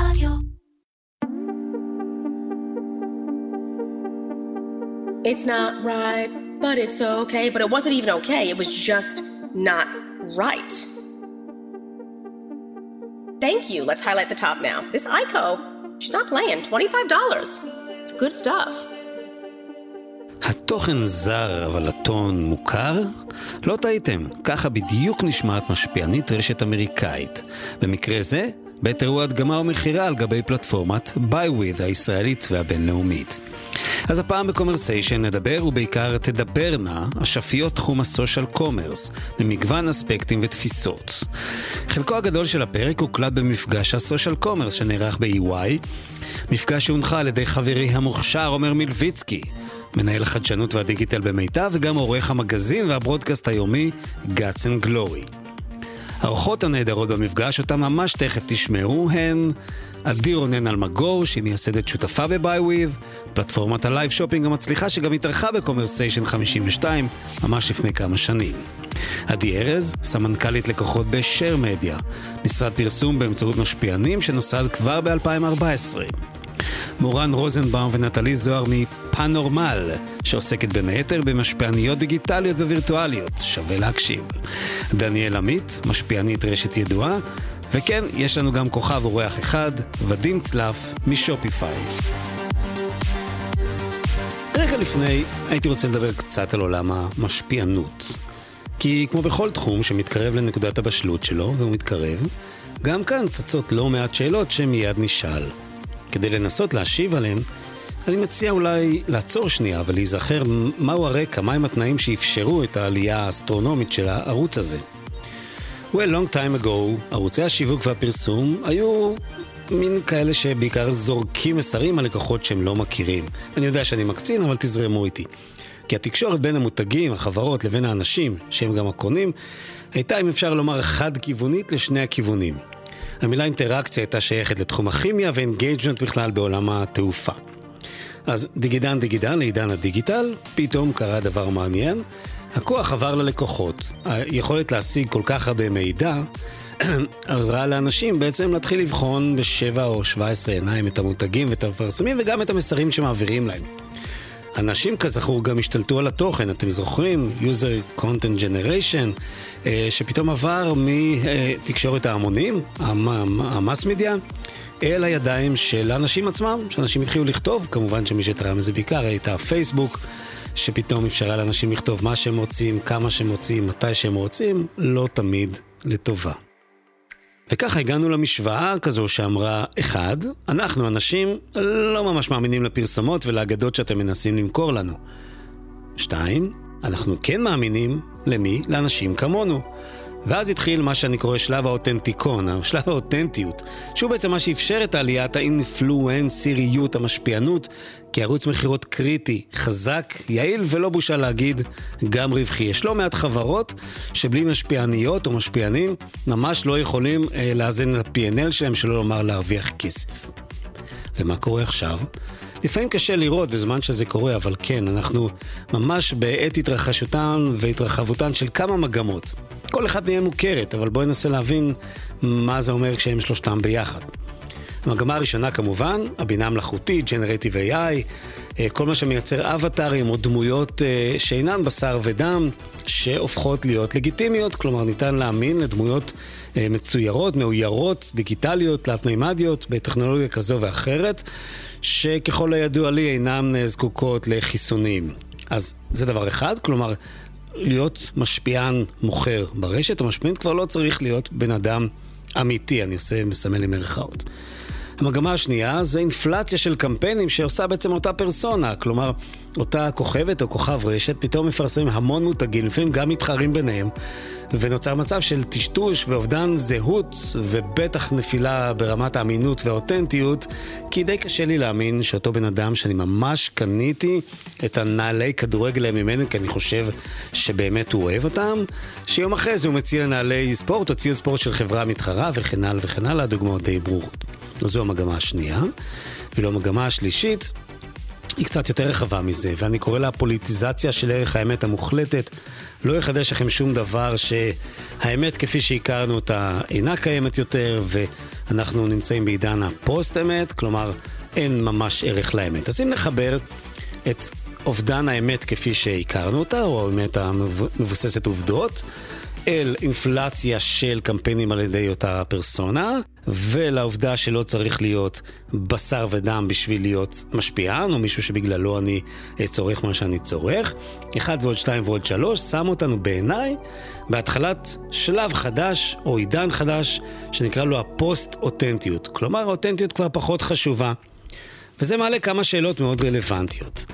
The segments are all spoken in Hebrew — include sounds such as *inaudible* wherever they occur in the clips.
רדיו. It's not right, but it's okay. But it wasn't even okay, it was just not right. Thank you. Let's highlight the top now. This ICO, she's not playing. $25. It's good stuff. התוכן זר, אבל הטון מוכר? לא טעיתם, ככה בדיוק נשמעת משפיענית רשת אמריקאית. במקרה זה, בעת אירוע הדגמה ומכירה על גבי פלטפורמת BuyWith הישראלית והבינלאומית. אז הפעם בקומרסיישן נדבר ובעיקר תדברנה אשפיות תחום ה social commerce, במגוון אספקטים ותפיסות. חלקו הגדול של הפרק הוקלט במפגש ה social commerce שנערך ב-EY, מפגש שהונחה על ידי חברי המוכשר עומר מלביצקי, מנהל החדשנות והדיגיטל במיטב וגם עורך המגזין והפודקאסט היומי Guts and Glory. האורחות הנהדרות במפגש, אותן ממש תכף תשמעו, הן עדי רונן אלמגור, שהיא מייסדת שותפה BeWith, פלטפורמת הלייב שופינג המצליחה שגם התארחה בקומרסיישן 52 ממש לפני כמה שנים. עדי ארז, סמנכ"לית לקוחות ב-share מדיה, משרד פרסום באמצעות משפיענים שנוסד כבר ב-2014. מורן רוזנבאום ונטלי זוהר מפאנורמל, שעוסקת בין היתר במשפיעניות דיגיטליות ווירטואליות, שווה להקשיב. דניאל עמית, משפיענית רשת ידועה, וכן, יש לנו גם כוכב אורח אחד, ודים צלף משופיפיי. רגע לפני, הייתי רוצה לדבר קצת על עולם המשפיענות. כי כמו בכל תחום שמתקרב לנקודת הבשלות שלו, והוא מתקרב, גם כאן צצות לא מעט שאלות שמיד נשאל. כדי לנסות להשיב עליהן, אני מציע אולי לעצור שנייה ולהיזכר מהו הרקע, מהם התנאים שאפשרו את העלייה האסטרונומית של הערוץ הזה. Well, long time ago, ערוצי השיווק והפרסום היו מין כאלה שבעיקר זורקים מסרים על לקוחות שהם לא מכירים. אני יודע שאני מקצין, אבל תזרמו איתי. כי התקשורת בין המותגים, החברות, לבין האנשים, שהם גם הקונים, הייתה, אם אפשר לומר, חד-כיוונית לשני הכיוונים. המילה אינטראקציה הייתה שייכת לתחום הכימיה ו-engagement בכלל בעולם התעופה. אז דיגידן דיגידן לעידן הדיגיטל, פתאום קרה דבר מעניין. הכוח עבר ללקוחות. היכולת להשיג כל כך הרבה מידע *clears throat* עזרה לאנשים בעצם להתחיל לבחון בשבע או שבע עשרה עיניים את המותגים ואת המפרסמים וגם את המסרים שמעבירים להם. אנשים כזכור גם השתלטו על התוכן, אתם זוכרים? user content generation, שפתאום עבר מתקשורת ההמונים, המס מדיה, אל הידיים של האנשים עצמם, שאנשים התחילו לכתוב, כמובן שמי שתרם לזה בעיקר הייתה פייסבוק, שפתאום אפשרה לאנשים לכתוב מה שהם רוצים, כמה שהם רוצים, מתי שהם רוצים, לא תמיד לטובה. וככה הגענו למשוואה כזו שאמרה, אחד, אנחנו אנשים לא ממש מאמינים לפרסומות ולאגדות שאתם מנסים למכור לנו. שתיים, אנחנו כן מאמינים, למי? לאנשים כמונו. ואז התחיל מה שאני קורא שלב האותנטיקון, *laughs* שלב האותנטיות, שהוא בעצם מה שאפשר את עליית האינפלואנסיריות, המשפיענות, כערוץ מכירות קריטי, חזק, יעיל ולא בושה להגיד, גם רווחי. יש לא מעט חברות שבלי משפיעניות או משפיענים ממש לא יכולים אה, לאזן את ה-P&L שלהם, שלא לומר להרוויח כסף. ומה קורה עכשיו? לפעמים קשה לראות בזמן שזה קורה, אבל כן, אנחנו ממש בעת התרחשותן והתרחבותן של כמה מגמות. כל אחת מהן מוכרת, אבל בואי ננסה להבין מה זה אומר כשהם שלושתם ביחד. המגמה הראשונה כמובן, הבינה המלאכותית, Generative AI, אה, כל מה שמייצר אבטארים או דמויות אה, שאינן בשר ודם, שהופכות להיות לגיטימיות, כלומר ניתן להאמין לדמויות אה, מצוירות, מאוירות, דיגיטליות, תלת-מימדיות, בטכנולוגיה כזו ואחרת, שככל הידוע לי אינן זקוקות לחיסונים. אז זה דבר אחד, כלומר, להיות משפיען מוכר ברשת, או משפיען כבר לא צריך להיות בן אדם אמיתי, אני עושה, מסמל למרכאות. המגמה השנייה זה אינפלציה של קמפיינים שעושה בעצם אותה פרסונה, כלומר, אותה כוכבת או כוכב רשת פתאום מפרסמים המון מותגים, לפעמים גם מתחרים ביניהם, ונוצר מצב של טשטוש ואובדן זהות, ובטח נפילה ברמת האמינות והאותנטיות, כי די קשה לי להאמין שאותו בן אדם שאני ממש קניתי את הנעלי כדורגל ממנו, כי אני חושב שבאמת הוא אוהב אותם, שיום אחרי זה הוא מציע לנעלי ספורט או ציוד ספורט של חברה מתחרה וכן הלאה וכן הלאה, דוגמאות די ברורות. אז זו המגמה השנייה. ואילו המגמה השלישית היא קצת יותר רחבה מזה, ואני קורא לה פוליטיזציה של ערך האמת המוחלטת. לא יחדש לכם שום דבר שהאמת כפי שהכרנו אותה אינה קיימת יותר, אנחנו נמצאים בעידן הפוסט-אמת, כלומר אין ממש ערך לאמת. אז אם נחבר את אובדן האמת כפי שהכרנו אותה, או האמת המבוססת עובדות, אל אינפלציה של קמפיינים על ידי אותה פרסונה, ולעובדה שלא צריך להיות בשר ודם בשביל להיות משפיען, או מישהו שבגללו אני צורך מה שאני צורך. אחד ועוד שתיים ועוד שלוש שם אותנו בעיניי בהתחלת שלב חדש, או עידן חדש, שנקרא לו הפוסט-אותנטיות. כלומר, האותנטיות כבר פחות חשובה. וזה מעלה כמה שאלות מאוד רלוונטיות.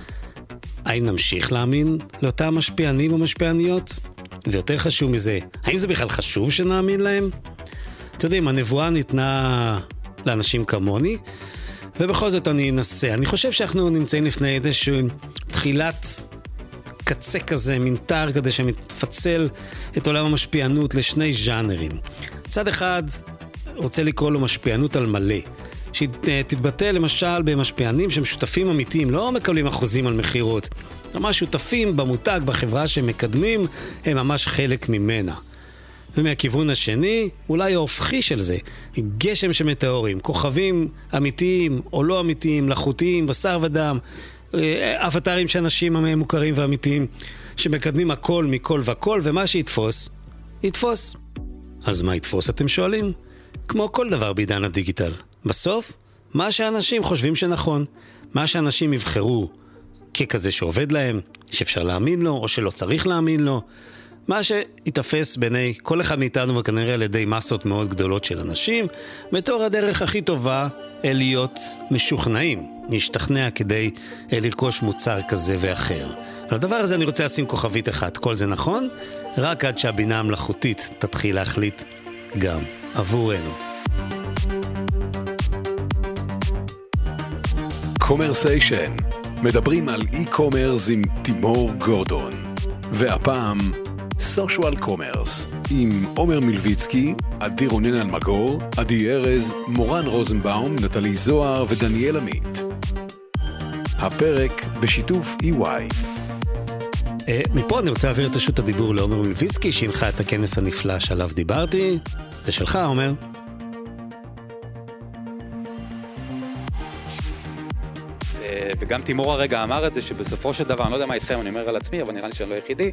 האם נמשיך להאמין לאותם משפיענים או משפיעניות? ויותר חשוב מזה, האם זה בכלל חשוב שנאמין להם? אתם יודעים, הנבואה ניתנה לאנשים כמוני, ובכל זאת אני אנסה. אני חושב שאנחנו נמצאים לפני איזושהי תחילת קצה כזה, מין תער כזה שמפצל את עולם המשפיענות לשני ז'אנרים. צד אחד רוצה לקרוא לו משפיענות על מלא. שתתבטא למשל במשפיענים שהם שותפים אמיתיים, לא מקבלים אחוזים על מכירות. ממש שותפים במותג, בחברה שהם מקדמים, הם ממש חלק ממנה. ומהכיוון השני, אולי ההופכי של זה, גשם של מטאורים, כוכבים אמיתיים או לא אמיתיים, לחוטיים, בשר ודם, אה, אבטרים של אנשים מוכרים ואמיתיים, שמקדמים הכל מכל וכל, ומה שיתפוס, יתפוס. אז מה יתפוס, אתם שואלים? כמו כל דבר בעידן הדיגיטל. בסוף, מה שאנשים חושבים שנכון. מה שאנשים יבחרו ככזה שעובד להם, שאפשר להאמין לו, או שלא צריך להאמין לו. מה שיתפס בעיני כל אחד מאיתנו, וכנראה על ידי מסות מאוד גדולות של אנשים, בתור הדרך הכי טובה להיות משוכנעים, להשתכנע כדי לרכוש מוצר כזה ואחר. על הדבר הזה אני רוצה לשים כוכבית אחת, כל זה נכון, רק עד שהבינה המלאכותית תתחיל להחליט גם עבורנו. קומרסיישן, מדברים על e-commerce עם תימור גורדון. והפעם, social commerce, עם עומר מלביצקי, עדי רונן אלמגור, עדי ארז, מורן רוזנבאום, נטלי זוהר ודניאל עמית. הפרק בשיתוף EY. אה, מפה אני רוצה להעביר את רשות הדיבור לעומר מלביצקי, שהנחה את הכנס הנפלא שעליו דיברתי. זה שלך, עומר. וגם תימור הרגע אמר את זה, שבסופו של דבר, אני לא יודע מה איתכם, אני אומר על עצמי, אבל נראה לי שאני לא היחידי,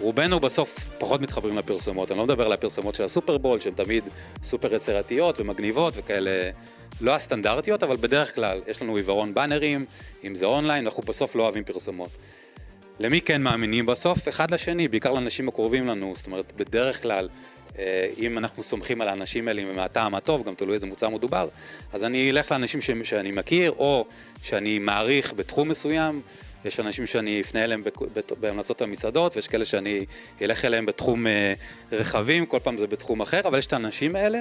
רובנו בסוף פחות מתחברים לפרסומות. אני לא מדבר על הפרסומות של הסופרבול, שהן תמיד סופר יצירתיות ומגניבות וכאלה, לא הסטנדרטיות, אבל בדרך כלל יש לנו עיוורון באנרים, אם זה אונליין, אנחנו בסוף לא אוהבים פרסומות. למי כן מאמינים בסוף? אחד לשני, בעיקר לאנשים הקרובים לנו, זאת אומרת, בדרך כלל אם אנחנו סומכים על האנשים האלה מהטעם הטוב, גם תלוי איזה מוצר מדובר, אז אני אלך לאנשים ש, שאני מכיר, או שאני מעריך בתחום מסוים, יש אנשים שאני אפנה אליהם בהמלצות המסעדות, ויש כאלה שאני אלך אליהם בתחום אה, רכבים, כל פעם זה בתחום אחר, אבל יש את האנשים האלה,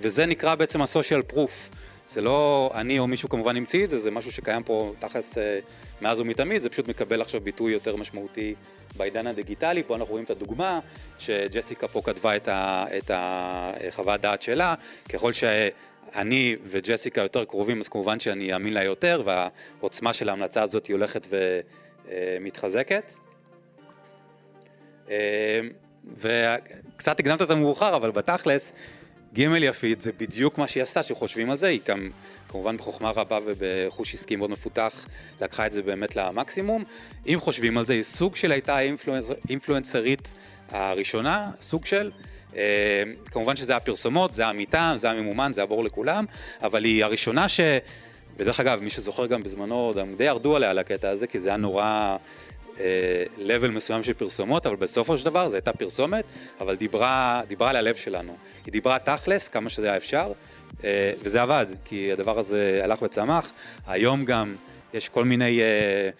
וזה נקרא בעצם ה-social proof. זה לא אני או מישהו כמובן המציא את זה, זה משהו שקיים פה תכלס אה, מאז ומתמיד, זה פשוט מקבל עכשיו ביטוי יותר משמעותי בעידן הדיגיטלי. פה אנחנו רואים את הדוגמה, שג'סיקה פה כתבה את, ה, את החוות דעת שלה, ככל שאני וג'סיקה יותר קרובים, אז כמובן שאני אאמין לה יותר, והעוצמה של ההמלצה הזאת היא הולכת ומתחזקת. אה, וקצת הקדמת את המאוחר, אבל בתכלס, ג' יפית זה בדיוק מה שהיא עשתה, שחושבים על זה, היא גם כמובן בחוכמה רבה ובחוש עסקי מאוד מפותח, לקחה את זה באמת למקסימום. אם חושבים על זה, היא סוג של הייתה האינפלואנסרית הראשונה, סוג של. אה, כמובן שזה היה פרסומות, זה היה מטעם, זה היה ממומן, זה היה ברור לכולם, אבל היא הראשונה ש... ודרך אגב, מי שזוכר גם בזמנו, גם די ירדו עליה על הקטע הזה, כי זה היה נורא... לבל אה, מסוים של פרסומות, אבל בסופו של דבר זו הייתה פרסומת, אבל דיברה, דיברה על הלב שלנו. היא דיברה תכלס, כמה שזה היה אפשר, אה, וזה עבד, כי הדבר הזה הלך וצמח. היום גם יש כל מיני... אה,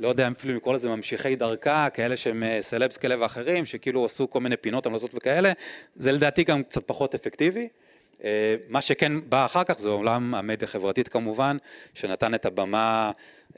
לא יודע אפילו לקרוא לזה ממשיכי דרכה, כאלה שהם סלבס כאלה ואחרים, שכאילו עשו כל מיני פינות המלצות וכאלה, זה לדעתי גם קצת פחות אפקטיבי. מה שכן בא אחר כך זה עולם המדיה החברתית כמובן, שנתן את הבמה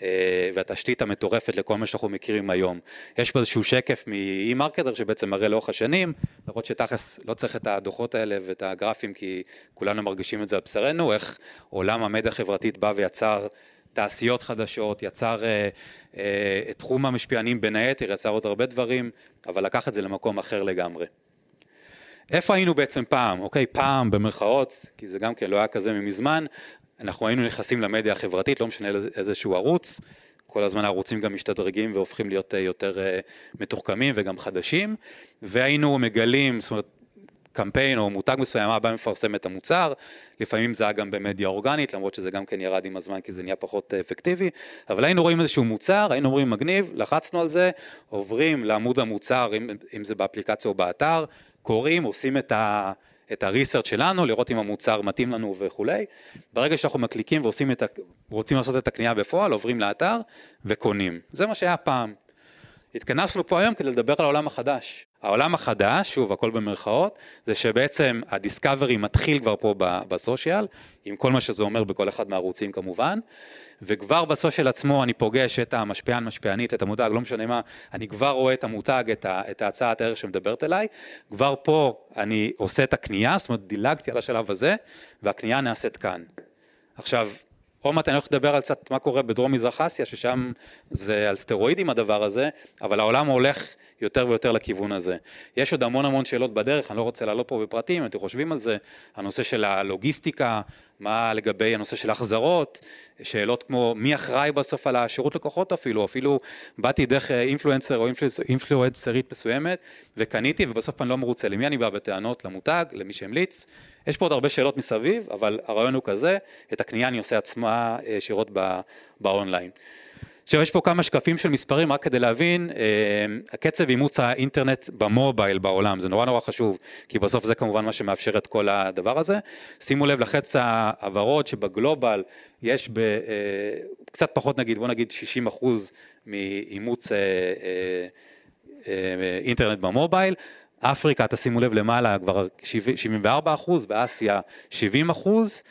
אה, והתשתית המטורפת לכל מה שאנחנו מכירים היום. יש פה איזשהו שקף מ-e-marketer שבעצם מראה לאורך השנים, למרות שתכלס לא צריך את הדוחות האלה ואת הגרפים כי כולנו מרגישים את זה על בשרנו, איך עולם המדיה החברתית בא ויצר תעשיות חדשות, יצר אה, אה, את תחום המשפיענים בין היתר, יצר עוד הרבה דברים, אבל לקח את זה למקום אחר לגמרי. איפה היינו בעצם פעם? אוקיי, פעם במרכאות, כי זה גם כן לא היה כזה ממזמן, אנחנו היינו נכנסים למדיה החברתית, לא משנה איזשהו ערוץ, כל הזמן הערוצים גם משתדרגים והופכים להיות אה, יותר אה, מתוחכמים וגם חדשים, והיינו מגלים, זאת אומרת, קמפיין או מותג מסוים, מה בא מפרסם את המוצר, לפעמים זה היה גם במדיה אורגנית, למרות שזה גם כן ירד עם הזמן כי זה נהיה פחות אה, אפקטיבי, אבל היינו רואים איזשהו מוצר, היינו אומרים מגניב, לחצנו על זה, עוברים לעמוד המוצר, אם, אם זה באפליקציה או באתר, קוראים, עושים את ה... את הריסרצ' שלנו, לראות אם המוצר מתאים לנו וכולי. ברגע שאנחנו מקליקים ועושים את ה... רוצים לעשות את הקנייה בפועל, עוברים לאתר וקונים. זה מה שהיה פעם. התכנסנו פה היום כדי לדבר על העולם החדש. העולם החדש, שוב, הכל במרכאות, זה שבעצם הדיסקאברי מתחיל כבר פה בסושיאל, עם כל מה שזה אומר בכל אחד מהערוצים כמובן, וכבר בסושיאל עצמו אני פוגש את המשפיען, משפיענית, את המותג, לא משנה מה, אני כבר רואה את המותג, את, ה, את ההצעת הערך שמדברת אליי, כבר פה אני עושה את הקנייה, זאת אומרת דילגתי על השלב הזה, והקנייה נעשית כאן. עכשיו, עוד מעט אני הולך לדבר על קצת מה קורה בדרום מזרח אסיה, ששם זה על סטרואידים הדבר הזה, אבל העולם הולך יותר ויותר לכיוון הזה. יש עוד המון המון שאלות בדרך, אני לא רוצה לעלות פה בפרטים, אם אתם חושבים על זה, הנושא של הלוגיסטיקה, מה לגבי הנושא של החזרות, שאלות כמו מי אחראי בסוף על השירות לקוחות? אפילו, אפילו באתי דרך אינפלואנסר או אינפלואנסרית מסוימת וקניתי ובסוף אני לא מרוצה, למי אני בא בטענות? למותג, למי שהמליץ, יש פה עוד הרבה שאלות מסביב, אבל הרעיון הוא כזה, את הקנייה אני עושה עצמה אה, ישירות באונליין. עכשיו יש פה כמה שקפים של מספרים רק כדי להבין, אה, הקצב אימוץ האינטרנט במובייל בעולם, זה נורא נורא חשוב, כי בסוף זה כמובן מה שמאפשר את כל הדבר הזה. שימו לב לחץ הוורוד שבגלובל יש ב, אה, קצת פחות נגיד, בוא נגיד 60 אחוז מאימוץ אה, אינטרנט במובייל. אפריקה, תשימו לב למעלה, כבר 74 אחוז, באסיה 70 אחוז.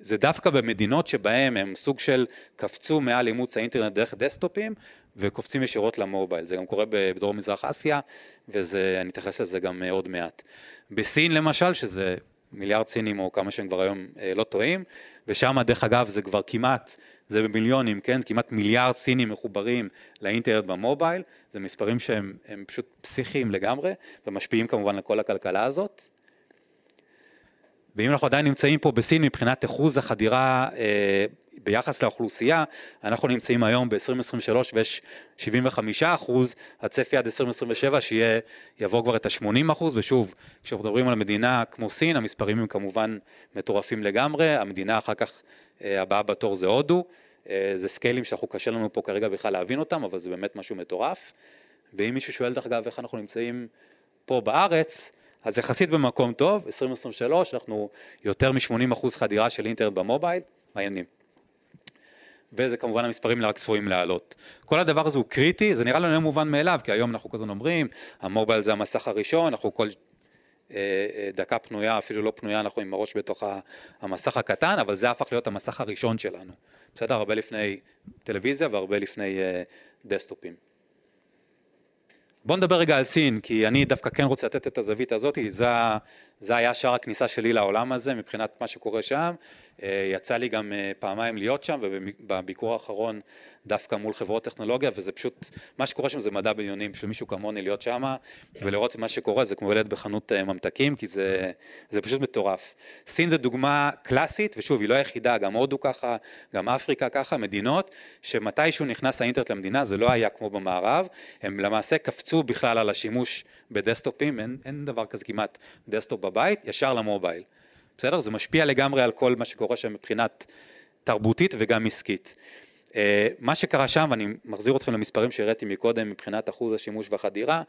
זה דווקא במדינות שבהם הם סוג של קפצו מעל אימוץ האינטרנט דרך דסטופים וקופצים ישירות למובייל. זה גם קורה בדרום מזרח אסיה, ואני אתייחס לזה גם עוד מעט. בסין למשל, שזה מיליארד סינים או כמה שהם כבר היום אה, לא טועים, ושם דרך אגב זה כבר כמעט, זה במיליונים, כן? כמעט מיליארד סינים מחוברים לאינטרנט במובייל, זה מספרים שהם פשוט פסיכיים לגמרי, ומשפיעים כמובן על כל הכלכלה הזאת. ואם אנחנו עדיין נמצאים פה בסין מבחינת אחוז החדירה אה, ביחס לאוכלוסייה, אנחנו נמצאים היום ב-2023 ויש 75 אחוז, הצפי עד 2027 שיהיה, יבוא כבר את ה-80 אחוז, ושוב, כשאנחנו מדברים על מדינה כמו סין, המספרים הם כמובן מטורפים לגמרי, המדינה אחר כך אה, הבאה בתור זה הודו, אה, זה סקיילים שאנחנו קשה לנו פה כרגע בכלל להבין אותם, אבל זה באמת משהו מטורף, ואם מישהו שואל דרך אגב איך אנחנו נמצאים פה בארץ, אז יחסית במקום טוב, 2023, אנחנו יותר מ-80% אחוז חדירה של אינטרנט במובייל, מעניינים. וזה כמובן המספרים רק צפויים לעלות. כל הדבר הזה הוא קריטי, זה נראה לנו לא מובן מאליו, כי היום אנחנו כל הזמן אומרים, המובייל זה המסך הראשון, אנחנו כל אה, אה, דקה פנויה, אפילו לא פנויה, אנחנו עם הראש בתוך המסך הקטן, אבל זה הפך להיות המסך הראשון שלנו. בסדר? הרבה לפני טלוויזיה והרבה לפני אה, דסטופים. בוא נדבר רגע על סין, כי אני דווקא כן רוצה לתת את הזווית הזאת, זה, זה היה שער הכניסה שלי לעולם הזה מבחינת מה שקורה שם. אה, יצא לי גם אה, פעמיים להיות שם, ובביקור האחרון דווקא מול חברות טכנולוגיה, וזה פשוט, מה שקורה שם זה מדע בדיונים, בשביל מישהו כמוני להיות שם, ולראות מה שקורה, זה כמו ילד בחנות אה, ממתקים, כי זה, זה פשוט מטורף. סין זה דוגמה קלאסית, ושוב, היא לא היחידה, גם הודו ככה, גם אפריקה ככה, מדינות שמתישהו נכנס האינטרנט למדינה, זה לא היה כמו במערב, הם למעשה קפצו בכלל על השימוש בדסקטופים, אין, אין דבר כזה כמעט desktop בבית, ישר ל-mobile. בסדר? זה משפיע לגמרי על כל מה שקורה שם מבחינת תרבותית וגם עסקית. Uh, מה שקרה שם, ואני מחזיר אתכם למספרים שהראיתי מקודם מבחינת אחוז השימוש והחדירה,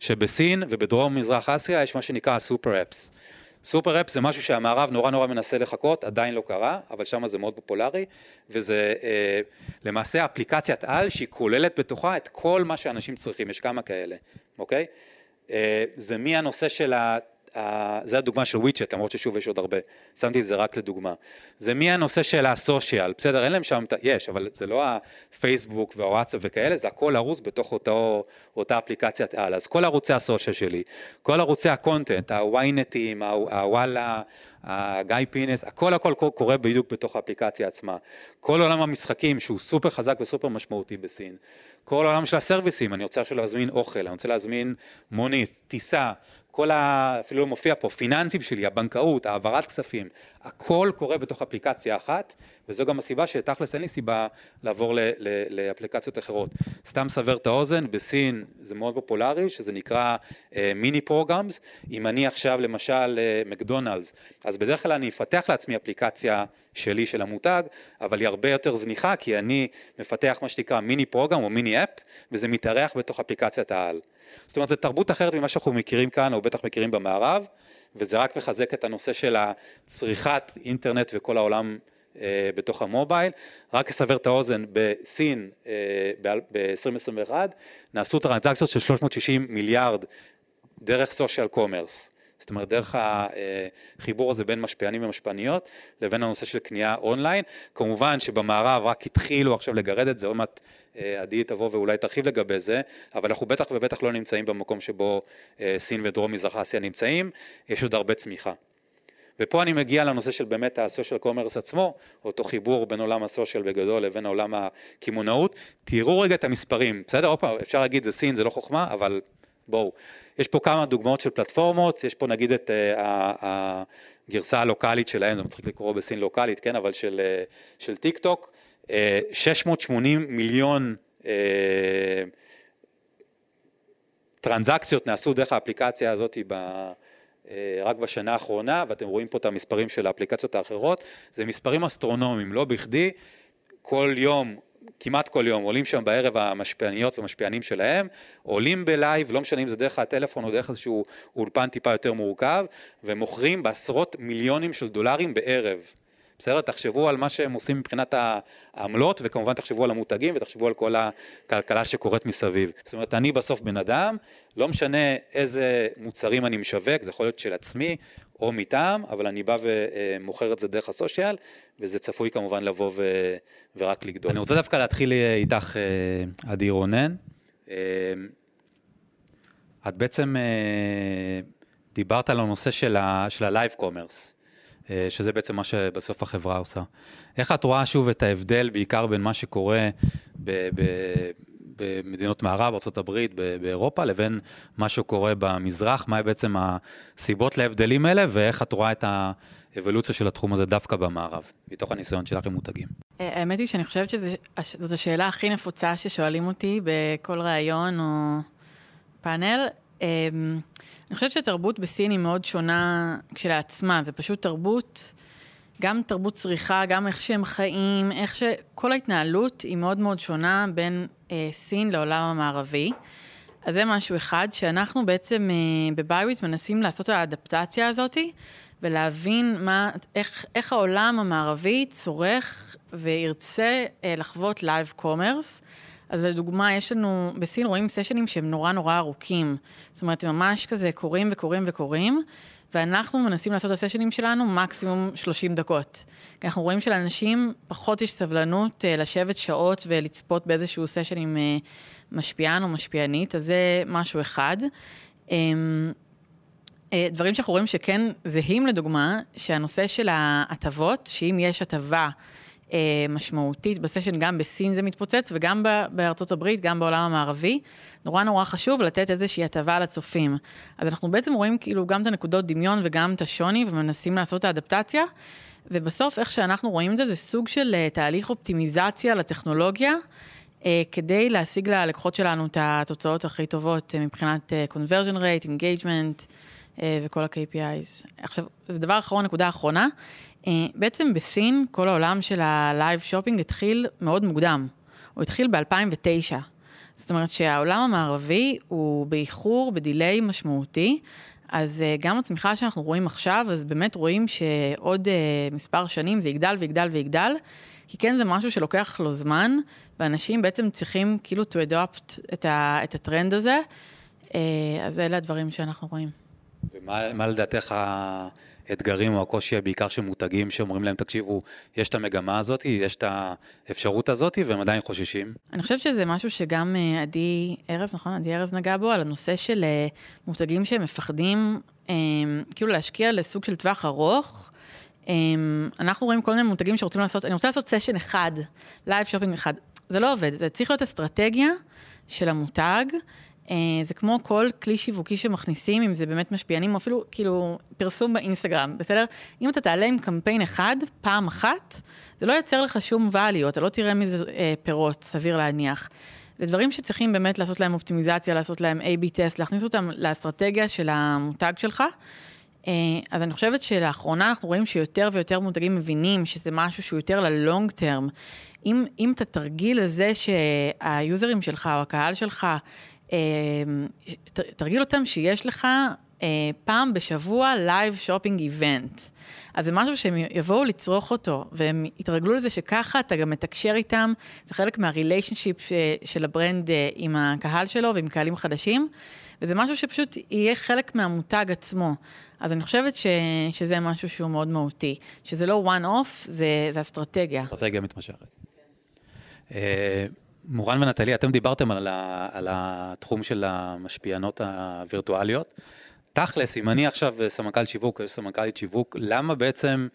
שבסין ובדרום מזרח אסיה יש מה שנקרא super apps. סופר אפס זה משהו שהמערב נורא נורא מנסה לחכות, עדיין לא קרה, אבל שם זה מאוד פופולרי, וזה uh, למעשה אפליקציית על שהיא כוללת בתוכה את כל מה שאנשים צריכים, יש כמה כאלה, אוקיי? Uh, זה מהנושא של ה... זה הדוגמה של וויצ'ט, למרות ששוב יש עוד הרבה, שמתי את זה רק לדוגמה. זה מהנושא של הסושיאל, בסדר, אין להם שם, יש, אבל זה לא הפייסבוק והוואטסאפ וכאלה, זה הכל ארוז בתוך אותו, אותה אפליקציית על. אז כל ערוצי הסושיאל שלי, כל ערוצי ה-content, הוויינטים, הוואלה, הגיא פינס, הכל הכל קורה בדיוק בתוך האפליקציה עצמה. כל עולם המשחקים שהוא סופר חזק וסופר משמעותי בסין. כל העולם של הסרוויסים, אני רוצה עכשיו להזמין אוכל, אני רוצה להזמין מונית, טיסה, כל ה... אפילו לא מופיע פה, פיננסים שלי, הבנקאות, העברת כספים, הכל קורה בתוך אפליקציה אחת, וזו גם הסיבה שתכלס אין לי סיבה לעבור ל- ל- לאפליקציות אחרות. סתם אסבר את האוזן, בסין זה מאוד פופולרי, שזה נקרא mini uh, programs. אם אני עכשיו למשל uh, מקדונלדס, אז בדרך כלל אני אפתח לעצמי אפליקציה שלי, של המותג, אבל היא הרבה יותר זניחה, כי אני מפתח מה שנקרא mini program או mini app, וזה מתארח בתוך אפליקציית העל. זאת אומרת, זו תרבות אחרת ממה שאנחנו מכירים כאן, או בטח מכירים במערב, וזה רק מחזק את הנושא של הצריכת אינטרנט וכל העולם אה, בתוך ה-mobile. רק אסבר את האוזן, בסין אה, ב-2021 נעשו טרנזקציות של 360 מיליארד דרך social commerce. זאת אומרת, דרך החיבור הזה בין משפיענים ומשפיעניות לבין הנושא של קנייה אונליין. כמובן שבמערב רק התחילו עכשיו לגרד את זה, עוד מעט אה, עדי תבוא ואולי תרחיב לגבי זה, אבל אנחנו בטח ובטח לא נמצאים במקום שבו אה, סין ודרום מזרח אסיה נמצאים, יש עוד הרבה צמיחה. ופה אני מגיע לנושא של באמת ה-social commerce עצמו, אותו חיבור בין עולם הסושיאל בגדול לבין עולם הקמעונאות. תראו רגע את המספרים, בסדר? עוד פעם, אפשר להגיד זה סין, זה לא חוכמה, אבל בואו. יש פה כמה דוגמאות של פלטפורמות, יש פה נגיד את uh, הגרסה הלוקאלית שלהם, זה מצחיק לקרוא בסין לוקאלית, כן, אבל של, uh, של TikTok, uh, 680 מיליון uh, טרנזקציות נעשו דרך האפליקציה הזאת ב... רק בשנה האחרונה, ואתם רואים פה את המספרים של האפליקציות האחרות, זה מספרים אסטרונומיים, לא בכדי, כל יום כמעט כל יום, עולים שם בערב המשפיעניות ומשפיענים שלהם, עולים בלייב, לא משנה אם זה דרך הטלפון או דרך איזשהו אולפן טיפה יותר מורכב, ומוכרים בעשרות מיליונים של דולרים בערב. בסדר? תחשבו על מה שהם עושים מבחינת העמלות, וכמובן תחשבו על המותגים ותחשבו על כל הכלכלה שקורית מסביב. זאת אומרת, אני בסוף בן אדם, לא משנה איזה מוצרים אני משווק, זה יכול להיות של עצמי או מטעם, אבל אני בא ומוכר את זה דרך הסושיאל, וזה צפוי כמובן לבוא ו... ורק לגדול. אני רוצה דווקא להתחיל איתך, אה, עדי רונן. אה, את בעצם אה, דיברת על הנושא של ה-Live Commerce. אה, שזה בעצם מה שבסוף החברה עושה. איך את רואה שוב את ההבדל, בעיקר בין מה שקורה במדינות מערב, ארה"ב, באירופה, לבין מה שקורה במזרח, מה בעצם הסיבות להבדלים האלה, ואיך את רואה את האבולוציה של התחום הזה דווקא במערב, מתוך הניסיון שלך עם מותגים. אה, האמת היא שאני חושבת שזאת השאלה הכי נפוצה ששואלים אותי בכל ראיון או פאנל. אני חושבת שתרבות בסין היא מאוד שונה כשלעצמה, זה פשוט תרבות, גם תרבות צריכה, גם איך שהם חיים, איך ש... כל ההתנהלות היא מאוד מאוד שונה בין אה, סין לעולם המערבי. אז זה משהו אחד, שאנחנו בעצם אה, ב-BeWith מנסים לעשות את האדפטציה הזאת, ולהבין מה, איך, איך העולם המערבי צורך וירצה אה, לחוות live commerce. אז לדוגמה, יש לנו, בסין רואים סשנים שהם נורא נורא ארוכים. זאת אומרת, הם ממש כזה קורים וקורים וקורים, ואנחנו מנסים לעשות את הסשנים שלנו מקסימום 30 דקות. כי אנחנו רואים שלאנשים פחות יש סבלנות uh, לשבת שעות ולצפות באיזשהו סשן עם uh, משפיען או משפיענית, אז זה משהו אחד. Um, uh, דברים שאנחנו רואים שכן זהים לדוגמה, שהנושא של ההטבות, שאם יש הטבה אה, משמעותית בסשן, גם בסין זה מתפוצץ וגם בארצות הברית, גם בעולם המערבי. נורא נורא חשוב לתת איזושהי הטבה לצופים. אז אנחנו בעצם רואים כאילו גם את הנקודות דמיון וגם את השוני ומנסים לעשות את האדפטציה. ובסוף, איך שאנחנו רואים את זה, זה סוג של uh, תהליך אופטימיזציה לטכנולוגיה, uh, כדי להשיג ללקוחות שלנו את התוצאות הכי טובות uh, מבחינת conversion rate, engagement וכל ה-KPIs. עכשיו, דבר אחרון, נקודה אחרונה, אה, בעצם בסין, כל העולם של הלייב שופינג התחיל מאוד מוקדם. הוא התחיל ב-2009. זאת אומרת שהעולם המערבי הוא באיחור, ב-delay משמעותי. אז uh, גם הצמיחה שאנחנו רואים עכשיו, אז באמת רואים שעוד uh, מספר שנים זה יגדל ויגדל ויגדל, כי כן זה משהו שלוקח לו זמן, ואנשים בעצם צריכים כאילו to adopt את, ה, את הטרנד הזה. אז אלה הדברים שאנחנו רואים. ומה לדעתך האתגרים או הקושי בעיקר של מותגים שאומרים להם, תקשיבו, יש את המגמה הזאת, יש את האפשרות הזאת, והם עדיין חוששים? אני חושבת שזה משהו שגם אה, עדי ארז, נכון? עדי ארז נגע בו, על הנושא של אה, מותגים שהם מפחדים אה, כאילו להשקיע לסוג של טווח ארוך. אנחנו רואים כל מיני מותגים שרוצים לעשות, אני רוצה לעשות סשן אחד, live shopping אחד. זה לא עובד, זה צריך להיות אסטרטגיה של המותג. אה, זה כמו כל כלי שיווקי שמכניסים, אם זה באמת משפיענים, או אפילו כאילו פרסום באינסטגרם, בסדר? אם אתה תעלה עם קמפיין אחד, פעם אחת, זה לא ייצר לך שום value, אתה לא תראה מזה אה, פירות, סביר להניח. זה דברים שצריכים באמת לעשות להם אופטימיזציה, לעשות להם A-B test, להכניס אותם לאסטרטגיה של המותג שלך. אה, אז אני חושבת שלאחרונה אנחנו רואים שיותר ויותר מותגים מבינים שזה משהו שהוא יותר ל-long term. אם, אם אתה תרגיל לזה שהיוזרים שלך או הקהל שלך, תרגיל אותם שיש לך אה, פעם בשבוע live shopping event. אז זה משהו שהם יבואו לצרוך אותו, והם יתרגלו לזה שככה אתה גם מתקשר איתם, זה חלק מה relationship של ה brand עם הקהל שלו ועם קהלים חדשים, וזה משהו שפשוט יהיה חלק מהמותג עצמו. אז אני חושבת ש, שזה משהו שהוא מאוד מהותי, שזה לא one off, זה, זה אסטרטגיה. אסטרטגיה מתמשכת. מורן ונטלי, אתם דיברתם על, ה, על התחום של המשפיענות הווירטואליות. תכלס, אם אני עכשיו סמנכ"ל שיווק, יש סמנכ"לית שיווק, למה בעצם,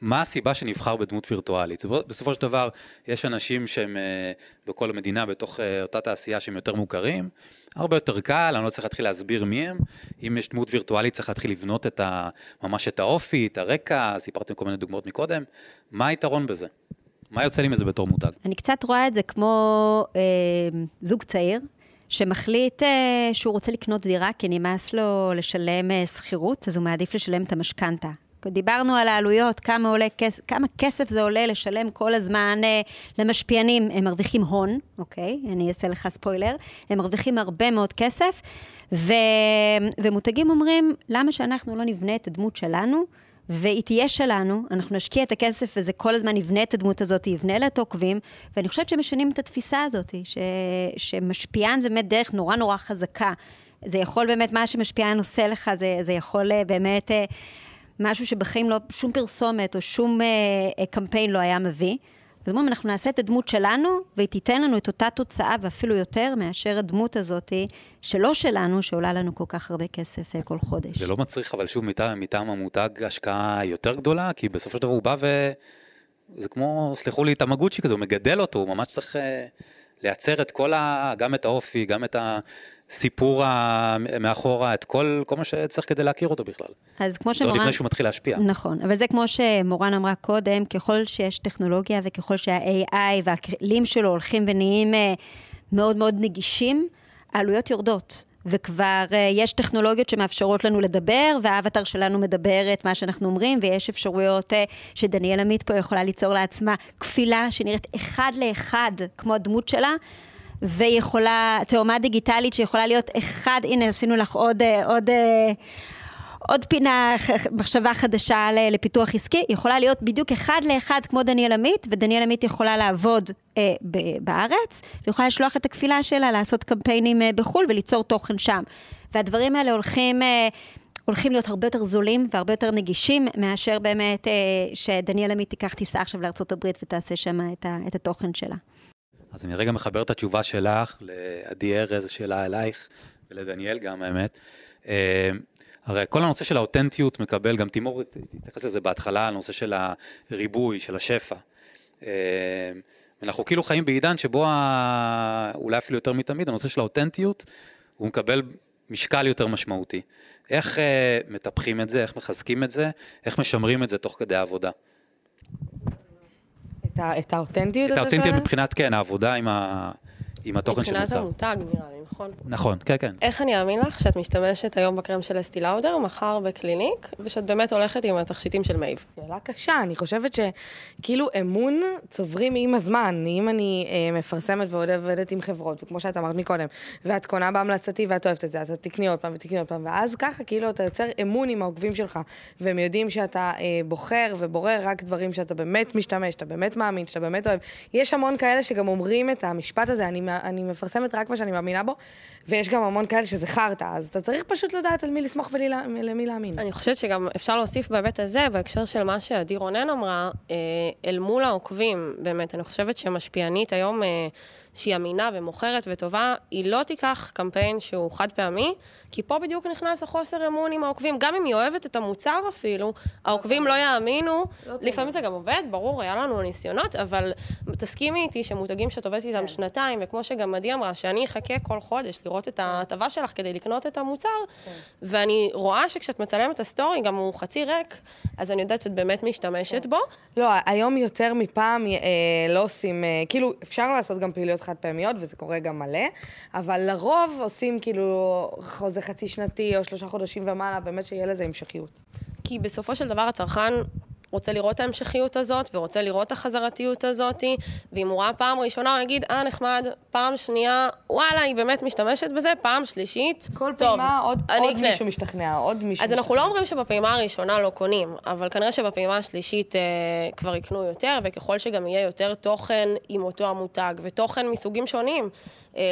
מה הסיבה שנבחר בדמות וירטואלית? בסופו של דבר, יש אנשים שהם אה, בכל המדינה, בתוך אה, אותה תעשייה שהם יותר מוכרים, הרבה יותר קל, אני לא צריך להתחיל להסביר מי הם. אם יש דמות וירטואלית, צריך להתחיל לבנות את ה, ממש את האופי, את הרקע, סיפרתם כל מיני דוגמאות מקודם. מה היתרון בזה? מה יוצא לי מזה בתור מותג? אני קצת רואה את זה כמו אה, זוג צעיר, שמחליט אה, שהוא רוצה לקנות דירה כי נמאס לו לשלם אה, שכירות, אז הוא מעדיף לשלם את המשכנתה. דיברנו על העלויות, כמה, עולה, כמה כסף זה עולה לשלם כל הזמן אה, למשפיענים. הם מרוויחים הון, אוקיי? אני אעשה לך ספוילר. הם מרוויחים הרבה מאוד כסף, ו... ומותגים אומרים, למה שאנחנו לא נבנה את הדמות שלנו? והיא תהיה שלנו, אנחנו נשקיע את הכסף וזה כל הזמן יבנה את הדמות הזאת, יבנה לה את העוקבים, ואני חושבת שמשנים את התפיסה הזאת, ש, שמשפיען זה באמת דרך נורא נורא חזקה. זה יכול באמת, מה שמשפיען עושה לך, זה, זה יכול אה, באמת אה, משהו שבחיים לא, שום פרסומת או שום אה, אה, קמפיין לא היה מביא. אז אומרים, אנחנו נעשה את הדמות שלנו, והיא תיתן לנו את אותה תוצאה, ואפילו יותר מאשר הדמות הזאת שלא שלנו, שעולה לנו כל כך הרבה כסף אה, כל חודש. זה לא מצריך, אבל שוב, מטעם, מטעם המותג השקעה יותר גדולה, כי בסופו של דבר הוא בא ו... זה כמו, סלחו לי, תמגוצ'י כזה, הוא מגדל אותו, הוא ממש צריך אה, לייצר את כל ה... גם את האופי, גם את ה... סיפור מאחורה, את כל, כל מה שצריך כדי להכיר אותו בכלל. אז כמו שמורן... זה עוד לפני שהוא מתחיל להשפיע. נכון, אבל זה כמו שמורן אמרה קודם, ככל שיש טכנולוגיה וככל שה-AI והכלים שלו הולכים ונהיים אה, מאוד מאוד נגישים, העלויות יורדות. וכבר uh, יש טכנולוגיות שמאפשרות לנו לדבר, והאבטר שלנו מדבר את מה שאנחנו אומרים, ויש אפשרויות uh, שדניאל עמית פה יכולה ליצור לעצמה כפילה שנראית אחד לאחד כמו הדמות שלה. ויכולה, תאומה דיגיטלית שיכולה להיות אחד, הנה עשינו לך עוד, אה, עוד, אה, עוד פינה, מחשבה חדשה לפיתוח עסקי, יכולה להיות בדיוק אחד לאחד כמו דניאל עמית, ודניאל עמית יכולה לעבוד אה, בארץ, ויכולה לשלוח את הכפילה שלה לעשות קמפיינים אה, בחו"ל וליצור תוכן שם. והדברים האלה הולכים... אה, הולכים להיות הרבה יותר זולים והרבה יותר נגישים, מאשר באמת אה, שדניאל עמית תיקח טיסה עכשיו לארה"ב ותעשה שם את, את התוכן שלה. אז אני רגע מחבר את התשובה שלך לעדי ארז, שאלה אלייך, ולדניאל גם, האמת. אה, הרי כל הנושא של האותנטיות מקבל, גם תימור התייחס לזה בהתחלה, הנושא של הריבוי, של השפע. אה, אנחנו כאילו חיים בעידן שבו, אולי אפילו יותר מתמיד, הנושא של האותנטיות, הוא מקבל משקל יותר משמעותי. איך אה, מטפחים את זה, איך מחזקים את זה, איך משמרים את זה תוך כדי העבודה. את האותנטיות את האותנטיות מבחינת, כן, העבודה עם, ה... עם התוכן של מוצר. מבחינת המותג, נראה לי, נכון? נכון, כן, כן. איך אני אאמין לך שאת משתמשת היום בקרם של אסטי לאודר, מחר בקליניק, ושאת באמת הולכת עם התכשיטים של מייב? שאלה קשה, אני חושבת שכאילו אמון צוברים עם הזמן. אם אני אה, מפרסמת ועובדת עם חברות, וכמו שאת אמרת מקודם, ואת קונה בהמלצתי ואת אוהבת את זה, אז את תקני עוד פעם ותקני עוד פעם, ואז ככה כאילו אתה יוצר אמון עם העוקבים שלך, והם יודעים שאתה אה, בוחר ובורר רק דברים שאתה באמת משתמש, שאתה באמת מאמין, שאתה באמת אוהב. יש המון כאלה שגם אומרים את המשפט הזה, אני, אני מפרסמת רק מה שאני מאמינה בו, ויש גם המון כאלה שזה חרטא, אז אתה צריך פשוט לדעת על מי לסמוך ולמי להאמין. אני חושבת שגם אפשר להוסיף בהיבט הזה, בהקשר של מה שעדי רונן אמרה, אה, אל מול העוקבים, באמת, אני חושבת שמשפיענית היום... שהיא אמינה ומוכרת וטובה, היא לא תיקח קמפיין שהוא חד פעמי, כי פה בדיוק נכנס החוסר אמון עם העוקבים. גם אם היא אוהבת את המוצר אפילו, העוקבים לא יאמינו. לפעמים זה גם עובד, ברור, היה לנו ניסיונות, אבל תסכימי איתי שמותגים שאת עובדת איתם שנתיים, וכמו שגם עדי אמרה, שאני אחכה כל חודש לראות את ההטבה שלך כדי לקנות את המוצר, ואני רואה שכשאת מצלמת את הסטורי, גם הוא חצי ריק, אז אני יודעת שאת באמת משתמשת בו. לא, היום יותר מפעם אה, לא עושים, אה, כאילו, אפשר לעשות גם פעילויות חד פעמיות, וזה קורה גם מלא, אבל לרוב עושים כאילו חוזה חצי שנתי או שלושה חודשים ומעלה, באמת שיהיה לזה המשכיות. כי בסופו של דבר הצרכן רוצה לראות את ההמשכיות הזאת, ורוצה לראות את החזרתיות הזאת, ואם הוא ראה פעם ראשונה, הוא יגיד, אה, נחמד, פעם שנייה, וואלה, היא באמת משתמשת בזה, פעם שלישית, כל טוב, פעימה עוד, עוד אקנה. מישהו משתכנע, עוד מישהו אז אנחנו לא אומרים שבפעימה הראשונה לא קונים, אבל כנראה שבפעימה השלישית אה, כבר יקנו יותר, וככל שגם יהיה יותר תוכן עם אותו המותג, ותוכן מסוגים שונים,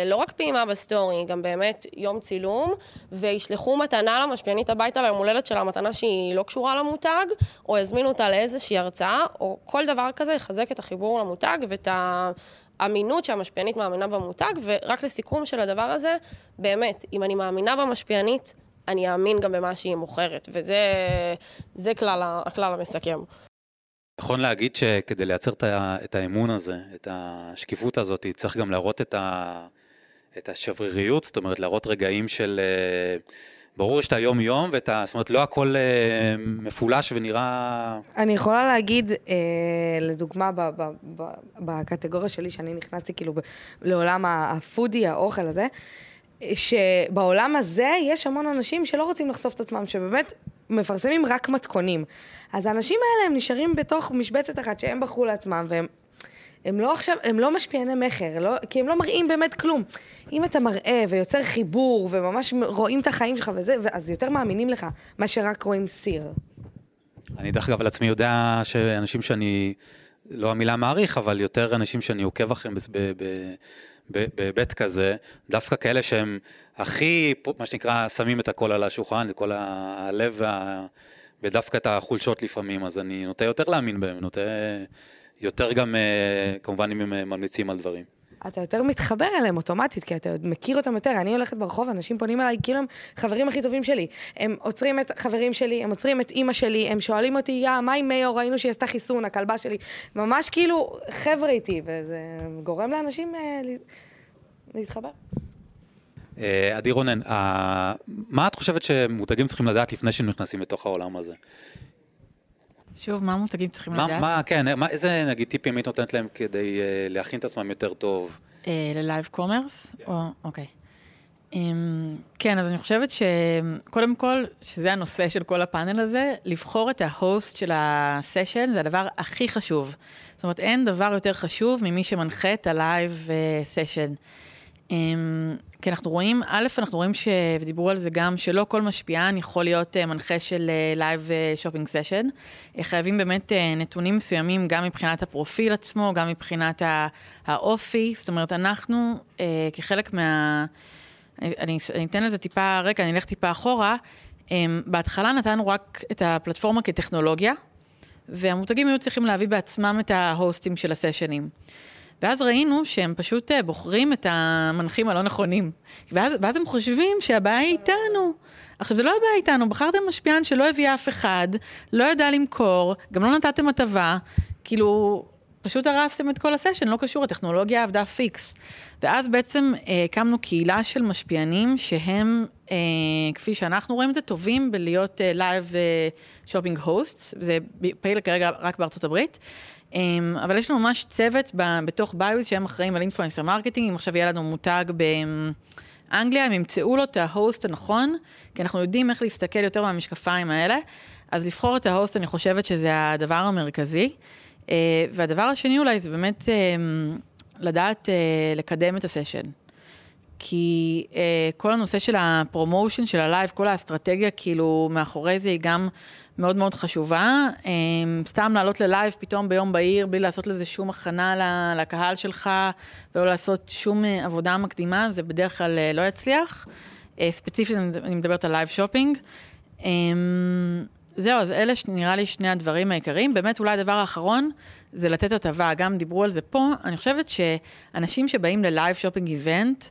לא רק פעימה בסטורי, גם באמת יום צילום, וישלחו מתנה למשפיענית הביתה ליום הולדת שלה, מתנה שהיא לא קשורה למותג, או יזמינו אותה לאיזושהי הרצאה, או כל דבר כזה יחזק את החיבור למותג ואת ה... אמינות שהמשפיענית מאמינה במותג, ורק לסיכום של הדבר הזה, באמת, אם אני מאמינה במשפיענית, אני אאמין גם במה שהיא מוכרת, וזה זה כלל, הכלל המסכם. נכון להגיד שכדי לייצר את האמון הזה, את השקיפות הזאת, צריך גם להראות את, את השבריריות, זאת אומרת, להראות רגעים של... אה, ברור שיש את היום-יום, ואת ה... זאת אומרת, לא הכל אה, מפולש ונראה... אני יכולה להגיד, אה, לדוגמה, ב, ב, ב, בקטגוריה שלי, שאני נכנסתי כאילו ב, לעולם הפודי, האוכל הזה, שבעולם הזה יש המון אנשים שלא רוצים לחשוף את עצמם, שבאמת מפרסמים רק מתכונים. אז האנשים האלה הם נשארים בתוך משבצת אחת שהם בחרו לעצמם, והם... הם לא עכשיו, הם לא משפיעני מכר, לא, כי הם לא מראים באמת כלום. אם אתה מראה ויוצר חיבור וממש רואים את החיים שלך וזה, אז יותר מאמינים לך, מה שרק רואים סיר. אני דרך אגב על עצמי יודע שאנשים שאני, לא המילה מעריך, אבל יותר אנשים שאני עוקב אחריהם בהיבט כזה, דווקא כאלה שהם הכי, מה שנקרא, שמים את הכל על השולחן, את כל הלב וה... ודווקא את החולשות לפעמים, אז אני נוטה יותר להאמין בהם, נוטה יותר גם, אה, כמובן אם הם אה, ממליצים על דברים. אתה יותר מתחבר אליהם אוטומטית, כי אתה מכיר אותם יותר. אני הולכת ברחוב, אנשים פונים אליי כאילו הם חברים הכי טובים שלי. הם עוצרים את חברים שלי, הם עוצרים את אימא שלי, הם שואלים אותי, יא, מה עם מאיו? ראינו שהיא עשתה חיסון, הכלבה שלי. ממש כאילו חבר'ה איתי, וזה גורם לאנשים אה, לה- להתחבר. אה, עדי רונן, אה, מה את חושבת שמותגים צריכים לדעת לפני שהם נכנסים לתוך העולם הזה? שוב, מה מותגים צריכים מה, לדעת? מה, כן, מה, איזה נגיד טיפים היית נותנת להם כדי אה, להכין את עצמם יותר טוב? אה, ל live commerce? או, אוקיי. אמ, כן, אז אני חושבת שקודם כל, שזה הנושא של כל הפאנל הזה, לבחור את ה host של ה session זה הדבר הכי חשוב. זאת אומרת, אין דבר יותר חשוב ממי שמנחה את ה live session. אמ, כי אנחנו רואים, א', אנחנו רואים ש... ודיברו על זה גם, שלא כל משפיען יכול להיות אה, מנחה של live shopping session. חייבים באמת אה, נתונים מסוימים, גם מבחינת הפרופיל עצמו, גם מבחינת האופי. זאת אומרת, אנחנו, אה, כחלק מה... אני, אני, אתן לזה טיפה רקע, אני אלך טיפה אחורה. אמ, בהתחלה נתנו רק את הפלטפורמה כטכנולוגיה, והמותגים היו צריכים להביא בעצמם את ההוסטים של הסשנים. ואז ראינו שהם פשוט אה, בוחרים את המנחים הלא נכונים. ואז, ואז הם חושבים שהבעיה היא איתנו. עכשיו, זה לא הבעיה איתנו, בחרתם משפיען שלא הביא אף אחד, לא ידע למכור, גם לא נתתם הטבה, כאילו, פשוט הרסתם את כל הסשן, לא קשור, הטכנולוגיה עבדה פיקס. ואז בעצם אה, הקמנו קהילה של משפיענים שהם, אה, כפי שאנחנו רואים את זה, טובים בלהיות live shopping host, זה פעיל כרגע רק בארצות הברית. אמ, אבל יש לנו ממש צוות בתוך ביוס שהם אחראים על influencer marketing, אם עכשיו יהיה לנו מותג באנגליה, הם ימצאו לו את ה host הנכון, כי אנחנו יודעים איך להסתכל יותר מהמשקפיים האלה, אז לבחור את ה host אני חושבת שזה הדבר המרכזי. אה, והדבר השני אולי זה באמת אה, לדעת אה, לקדם את ה session. כי כל הנושא של ה promotion של הלייב, כל האסטרטגיה כאילו מאחורי זה היא גם מאוד מאוד חשובה. אמ, סתם לעלות ללייב פתאום ביום בהיר בלי לעשות לזה שום הכנה לקהל שלך ולא לעשות שום אה, עבודה מקדימה, זה בדרך כלל אה, לא יצליח. אה, ספציפית אני מדברת על live shopping. אמ, זהו, אז אלה נראה לי שני הדברים העיקריים. באמת, אולי הדבר האחרון זה לתת הטבה, גם דיברו על זה פה. אני חושבת שאנשים שבאים ל live shopping event, אה,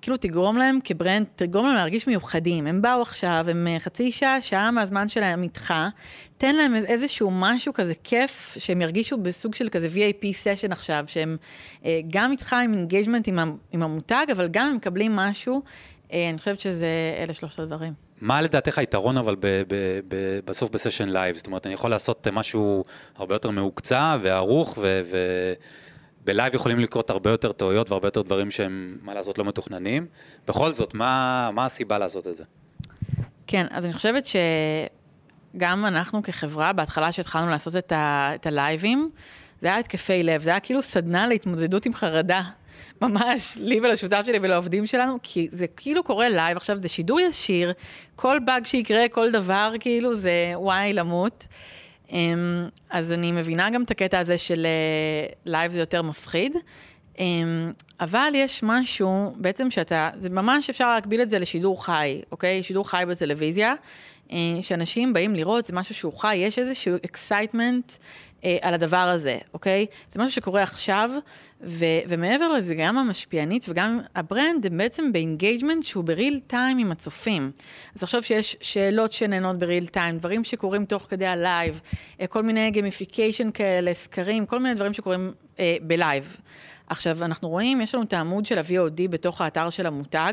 כאילו תגרום להם כ brand, תגרום להם להרגיש מיוחדים. הם באו עכשיו, הם אה, חצי שעה, שעה מהזמן שלהם איתך, תן להם איזשהו משהו כזה כיף, שהם ירגישו בסוג של כזה VIP session עכשיו, שהם אה, גם איתך עם engagement עם, המותג, אבל גם הם מקבלים משהו. אני חושבת שזה, אלה שלושת הדברים. מה לדעתך היתרון אבל ב- ב- ב- בסוף ב session live? זאת אומרת, אני יכול לעשות משהו הרבה יותר מהוקצע וערוך, ו- ו- בלייב יכולים לקרות הרבה יותר טעויות והרבה יותר דברים שהם, מה לעשות, לא מתוכננים. בכל זאת, מה, מה הסיבה לעשות את זה? כן, אז אני חושבת שגם אנחנו כחברה, בהתחלה שהתחלנו לעשות את, ה, את הלייבים, זה היה התקפי לב, זה היה כאילו סדנה להתמודדות עם חרדה. *laughs* ממש, לי ולשותף שלי ולעובדים שלנו, כי זה כאילו קורה לייב, עכשיו זה שידור ישיר, כל באג שיקרה, כל דבר, כאילו זה וואי, למות. אמ, אז אני מבינה גם את הקטע הזה של לייב אה, זה יותר מפחיד. אמ, אבל יש משהו, בעצם שאתה, זה ממש אפשר להקביל את זה לשידור חי, אוקיי? שידור חי בטלוויזיה, אה, שאנשים באים לראות, זה משהו שהוא חי, יש איזשהו excitement אה, על הדבר הזה, אוקיי? זה משהו שקורה עכשיו, ו- ומעבר לזה, גם המשפיענית וגם ה brand הם בעצם ב engagement שהוא ב real time עם הצופים. אז עכשיו שיש שאלות שנענות ב real time, דברים שקורים תוך כדי הלייב, אה, כל מיני gamification כאלה, סקרים, כל מיני דברים שקורים אה, בלייב. עכשיו, אנחנו רואים, יש לנו את העמוד של ה-VOD בתוך האתר של המותג,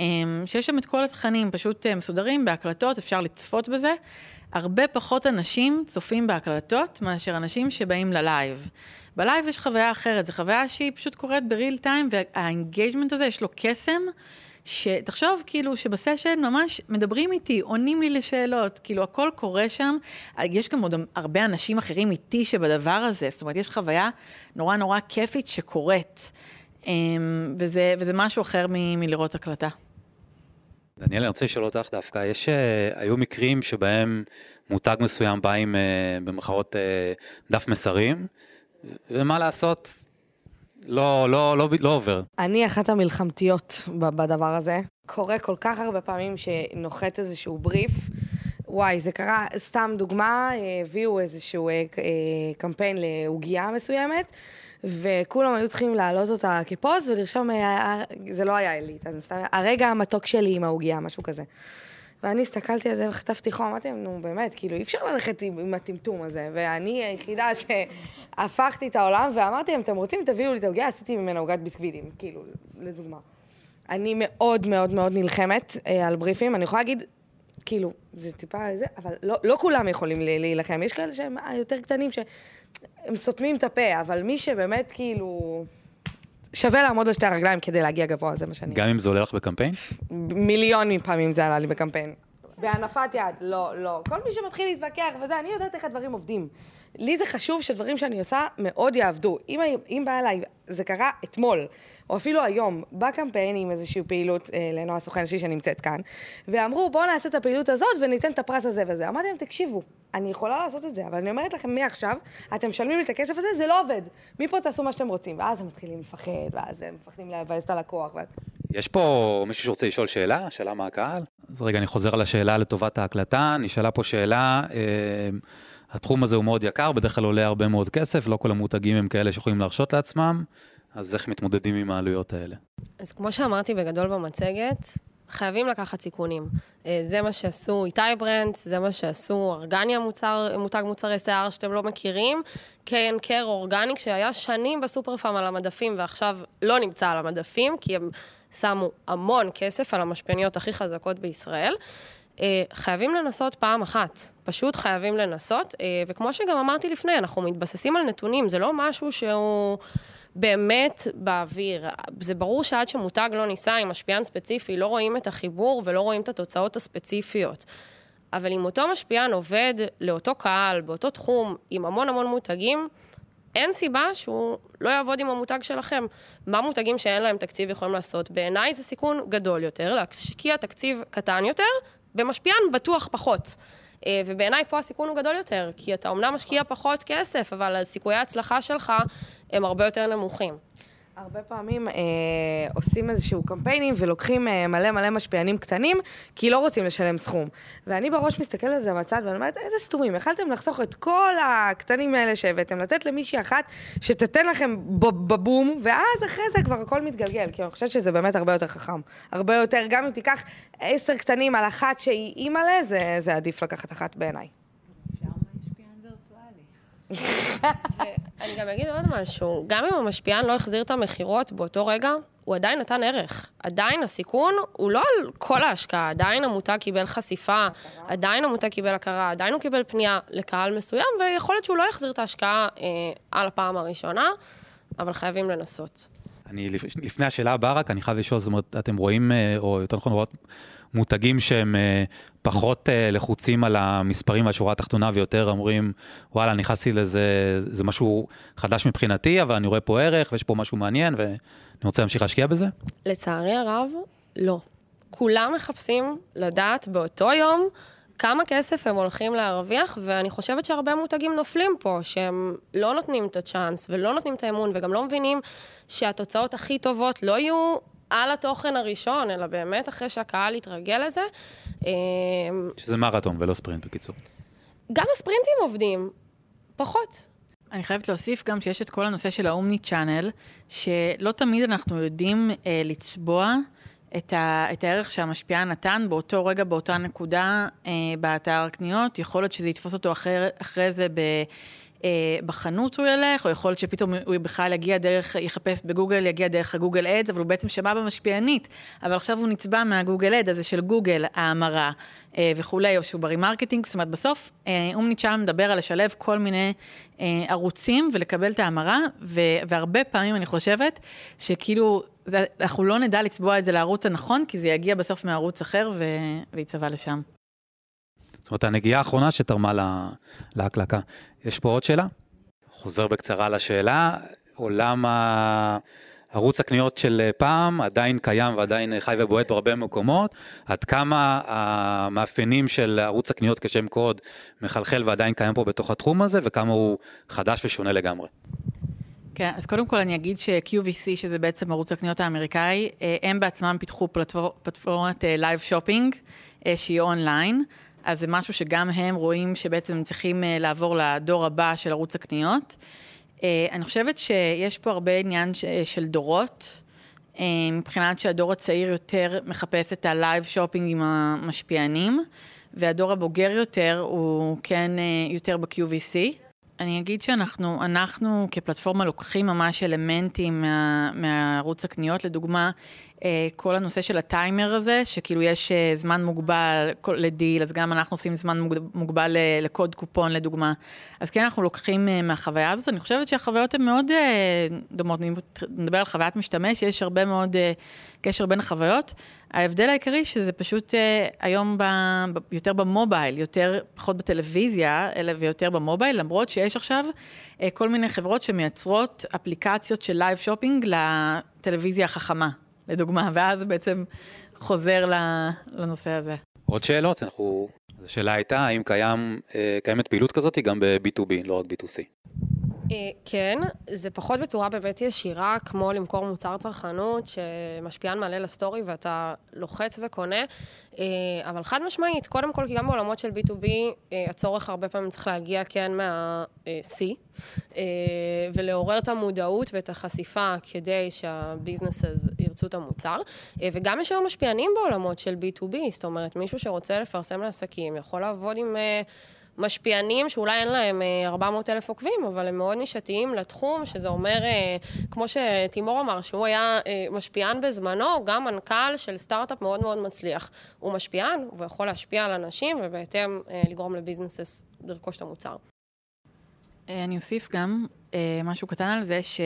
אה, שיש שם את כל התכנים, פשוט אה, מסודרים בהקלטות, אפשר לצפות בזה. הרבה פחות אנשים צופים בהקלטות מאשר אנשים שבאים ללייב. בלייב יש חוויה אחרת, זו חוויה שהיא פשוט קורית ב real time, וה engagement הזה יש לו קסם, שתחשוב כאילו שבסשן ממש מדברים איתי, עונים לי לשאלות, כאילו הכל קורה שם. יש גם עוד הרבה אנשים אחרים איתי שבדבר הזה, זאת אומרת, יש חוויה נורא נורא כיפית שקורית, אמ, וזה, וזה משהו אחר מ- מלראות הקלטה. דניאל, אני רוצה לשאול אותך דווקא, יש, uh, היו מקרים שבהם מותג מסוים בא עם, uh, במרכאות, uh, דף מסרים, ומה לעשות, לא, לא, לא, לא עובר. אני אחת המלחמתיות בדבר הזה. קורה כל כך הרבה פעמים שנוחת איזשהו בריף. וואי, זה קרה, סתם דוגמה, הביאו איזשהו קמפיין לעוגייה מסוימת, וכולם היו צריכים להעלות אותה כפוסט ולרשום, זה לא היה סתם, הרגע המתוק שלי עם העוגייה, משהו כזה. ואני הסתכלתי על זה וחטפתי חום, אמרתי להם, נו באמת, כאילו, אי אפשר ללכת עם, הטמטום הזה. ואני היחידה שהפכתי את העולם, ואמרתי להם, אתם רוצים, תביאו לי את העוגיה, עשיתי ממנה עוגת ביסקווידים, כאילו, לדוגמה. אני מאוד מאוד מאוד נלחמת אה, על בריפים, אני יכולה להגיד, כאילו, זה טיפה זה, אבל לא, לא כולם יכולים להילחם. יש כאלה שהם יותר קטנים, שהם סותמים את הפה, אבל מי שבאמת, כאילו... שווה לעמוד על שתי הרגליים כדי להגיע גבוה, זה מה שאני... גם אם זה עולה לך בקמפיין? מיליונים פעמים זה עלה לי בקמפיין. בהנפת יד, לא, לא. כל מי שמתחיל להתווכח וזה, אני יודעת איך הדברים עובדים. לי זה חשוב שדברים שאני עושה מאוד יעבדו. אם, אם בא אליי, זה קרה אתמול, או אפילו היום, בקמפיין עם איזושהי פעילות אה, לנועה סוכן שלי שנמצאת כאן, ואמרו, בואו נעשה את הפעילות הזאת וניתן את הפרס הזה וזה. אמרתי להם, תקשיבו, אני יכולה לעשות את זה, אבל אני אומרת לכם, מעכשיו, אתם משלמים לי את הכסף הזה, זה לא עובד. מפה תעשו מה שאתם רוצים. ואז הם מתחילים לפחד, ואז הם מפחדים לבאס את הלקוח. ואז... יש פה מישהו שרוצה לשאול שאלה? שאלה מהקהל? אז רגע, אני חוזר על השאלה לטובת ההקלטה. נשאלה פה שאלה, אה, התחום הזה הוא מאוד יקר, בדרך כלל עולה הרבה מאוד כסף, לא כל המותגים הם כאלה שיכולים להרשות לעצמם, אז איך מתמודדים עם העלויות האלה? אז כמו שאמרתי בגדול במצגת, חייבים לקחת סיכונים. אה, זה מה שעשו איתי ברנדס, זה מה שעשו ארגניה מוצר, מותג מוצרי שיער שאתם לא מכירים, קיין קר אורגניק שהיה שנים בסופר פארם על המדפים ועכשיו לא נמצא על המדפים, כי הם שמו המון כסף על המשפיעניות הכי חזקות בישראל. אה, חייבים לנסות פעם אחת, פשוט חייבים לנסות, אה, וכמו שגם אמרתי לפני, אנחנו מתבססים על נתונים, זה לא משהו שהוא... באמת באוויר. זה ברור שעד שמותג לא ניסה עם משפיען ספציפי, לא רואים את החיבור ולא רואים את התוצאות הספציפיות. אבל אם אותו משפיען עובד לאותו קהל, באותו תחום, עם המון המון מותגים, אין סיבה שהוא לא יעבוד עם המותג שלכם. מה מותגים שאין להם תקציב יכולים לעשות? בעיניי זה סיכון גדול יותר, להשקיע תקציב קטן יותר, במשפיען בטוח פחות. אה, ובעיניי פה הסיכון הוא גדול יותר, כי אתה אומנם משקיע פחות כסף, אבל סיכויי ההצלחה שלך הם הרבה יותר נמוכים. הרבה פעמים אה, עושים איזשהו קמפיינים ולוקחים אה, מלא מלא משפיענים קטנים, כי לא רוצים לשלם סכום. ואני בראש מסתכלת על זה מהצד ואני אומרת, איזה סתומים, יכלתם לחסוך את כל הקטנים האלה שהבאתם, לתת למישהי אחת שתתן לכם בבום, ואז אחרי זה כבר הכל מתגלגל, כי אני חושבת שזה באמת הרבה יותר חכם. הרבה יותר, גם אם תיקח עשר קטנים על אחת שהיא אימא'לה, זה, זה עדיף לקחת אחת בעיניי. אני גם אגיד עוד משהו, גם אם המשפיען לא החזיר את המכירות באותו רגע, הוא עדיין נתן ערך. עדיין הסיכון הוא לא על כל ההשקעה, עדיין המותג קיבל חשיפה, עדיין המותג קיבל הכרה, עדיין הוא קיבל פנייה לקהל מסוים, ויכול להיות שהוא לא יחזיר את ההשקעה אה, על הפעם הראשונה, אבל חייבים לנסות. אני, לפני השאלה הבאה רק, אני חייב לשאול, זאת אומרת, אתם רואים, אה, או יותר נכון, רואות מותגים שהם אה, פחות אה, לחוצים על המספרים והשורה התחתונה ויותר אומרים, וואלה, נכנסתי לזה, זה משהו חדש מבחינתי, אבל אני רואה פה ערך ויש פה משהו מעניין ואני רוצה להמשיך להשקיע בזה? לצערי הרב, לא. כולם מחפשים לדעת באותו יום כמה כסף הם הולכים להרוויח, ואני חושבת שהרבה מותגים נופלים פה, שהם לא נותנים את הצ'אנס ולא נותנים את האמון, וגם לא מבינים שהתוצאות הכי טובות לא יהיו על התוכן הראשון, אלא באמת אחרי שהקהל יתרגל לזה. אמ, שזה מרתון ולא ספרינט בקיצור. גם הספרינטים עובדים, פחות. אני חייבת להוסיף גם שיש את כל הנושא של האומני צ'אנל, שלא תמיד אנחנו יודעים אה, לצבוע את, ה, את הערך שהמשפיען נתן באותו רגע, באותה נקודה אה, באתר הקניות. יכול להיות שזה יתפוס אותו אחרי, אחרי זה ב... אה, בחנות הוא ילך, או יכול להיות שפתאום הוא בכלל יגיע דרך, יחפש בגוגל, יגיע דרך ה Google Ads, אבל הוא בעצם שמע במשפיענית, אבל עכשיו הוא נצבע מה Google Ad הזה של גוגל, ההמרה אה, וכולי, או שהוא ב remarketing, זאת אומרת, בסוף אה, omni-channel מדבר על לשלב כל מיני אה, ערוצים ולקבל את ההמרה, והרבה פעמים אני חושבת שכאילו, אנחנו לא נדע לצבוע את זה לערוץ הנכון, כי זה יגיע בסוף מערוץ אחר ו- ויצבע לשם. זאת אומרת, הנגיעה האחרונה שתרמה לה, להקלקה. יש פה עוד שאלה? חוזר בקצרה לשאלה, עולם ערוץ הקניות של פעם עדיין קיים ועדיין חי ובועט בהרבה מקומות, עד כמה המאפיינים של ערוץ הקניות כשם קוד מחלחל ועדיין קיים פה בתוך התחום הזה, וכמה הוא חדש ושונה לגמרי. כן, אז קודם כל אני אגיד ש-QVC, שזה בעצם ערוץ הקניות האמריקאי, אה, הם בעצמם פיתחו פלטפורמת live shopping, אה, שהיא אונליין. אז זה משהו שגם הם רואים שבעצם צריכים אה, לעבור לדור הבא של ערוץ הקניות. אה, אני חושבת שיש פה הרבה עניין של דורות, אה, מבחינת שהדור הצעיר יותר מחפש את ה live shopping עם המשפיענים, והדור הבוגר יותר הוא כן יותר ב-QVC. אני אגיד שאנחנו, אנחנו כפלטפורמה לוקחים ממש אלמנטים מה, מהערוץ הקניות, לדוגמה, אה, כל הנושא של הטיימר הזה, שכאילו יש אה, זמן מוגבל לדיל, אז גם אנחנו עושים זמן מוגבל לקוד קופון לדוגמה. אז כן, אנחנו לוקחים אה, מהחוויה הזאת. אני חושבת שהחוויות הן מאוד דומות. אני מדבר על חוויית משתמש, יש הרבה מאוד קשר בין החוויות. ההבדל העיקרי שזה פשוט היום ב, יותר במובייל, יותר, פחות בטלוויזיה, אלא ויותר במובייל, למרות שיש עכשיו כל מיני חברות שמייצרות אפליקציות של live shopping לטלוויזיה החכמה. לדוגמה, ואז בעצם חוזר לנושא הזה. עוד שאלות? אנחנו... השאלה הייתה, האם קיים, אה, קיימת פעילות כזאת גם ב-B2B, לא רק B2C? אה, כן, זה פחות בצורה באמת ישירה, כמו למכור מוצר צרכנות שמשפיען מעלה לסטורי ואתה לוחץ וקונה, אה, אבל חד משמעית, קודם כל, כי גם בעולמות של B2B, הצורך הרבה פעמים צריך להגיע כן מה-C, ולעורר את המודעות ואת החשיפה כדי שהביזנס ירצו את המוצר. אה, וגם יש היום משפיענים בעולמות של B2B, זאת אומרת, מישהו שרוצה לפרסם לעסקים יכול לעבוד עם... אה, משפיענים שאולי אין להם 400 אה, אלף עוקבים, אבל הם מאוד נישתיים לתחום, שזה אומר, כמו שתימור אמר, שהוא היה משפיען בזמנו, גם מנכ"ל של סטארט-אפ מאוד מאוד מצליח. הוא משפיען, הוא יכול להשפיע על אנשים, ובהתאם לגרום לביזנסס לרכוש את המוצר. אני אוסיף גם משהו קטן על זה, ש...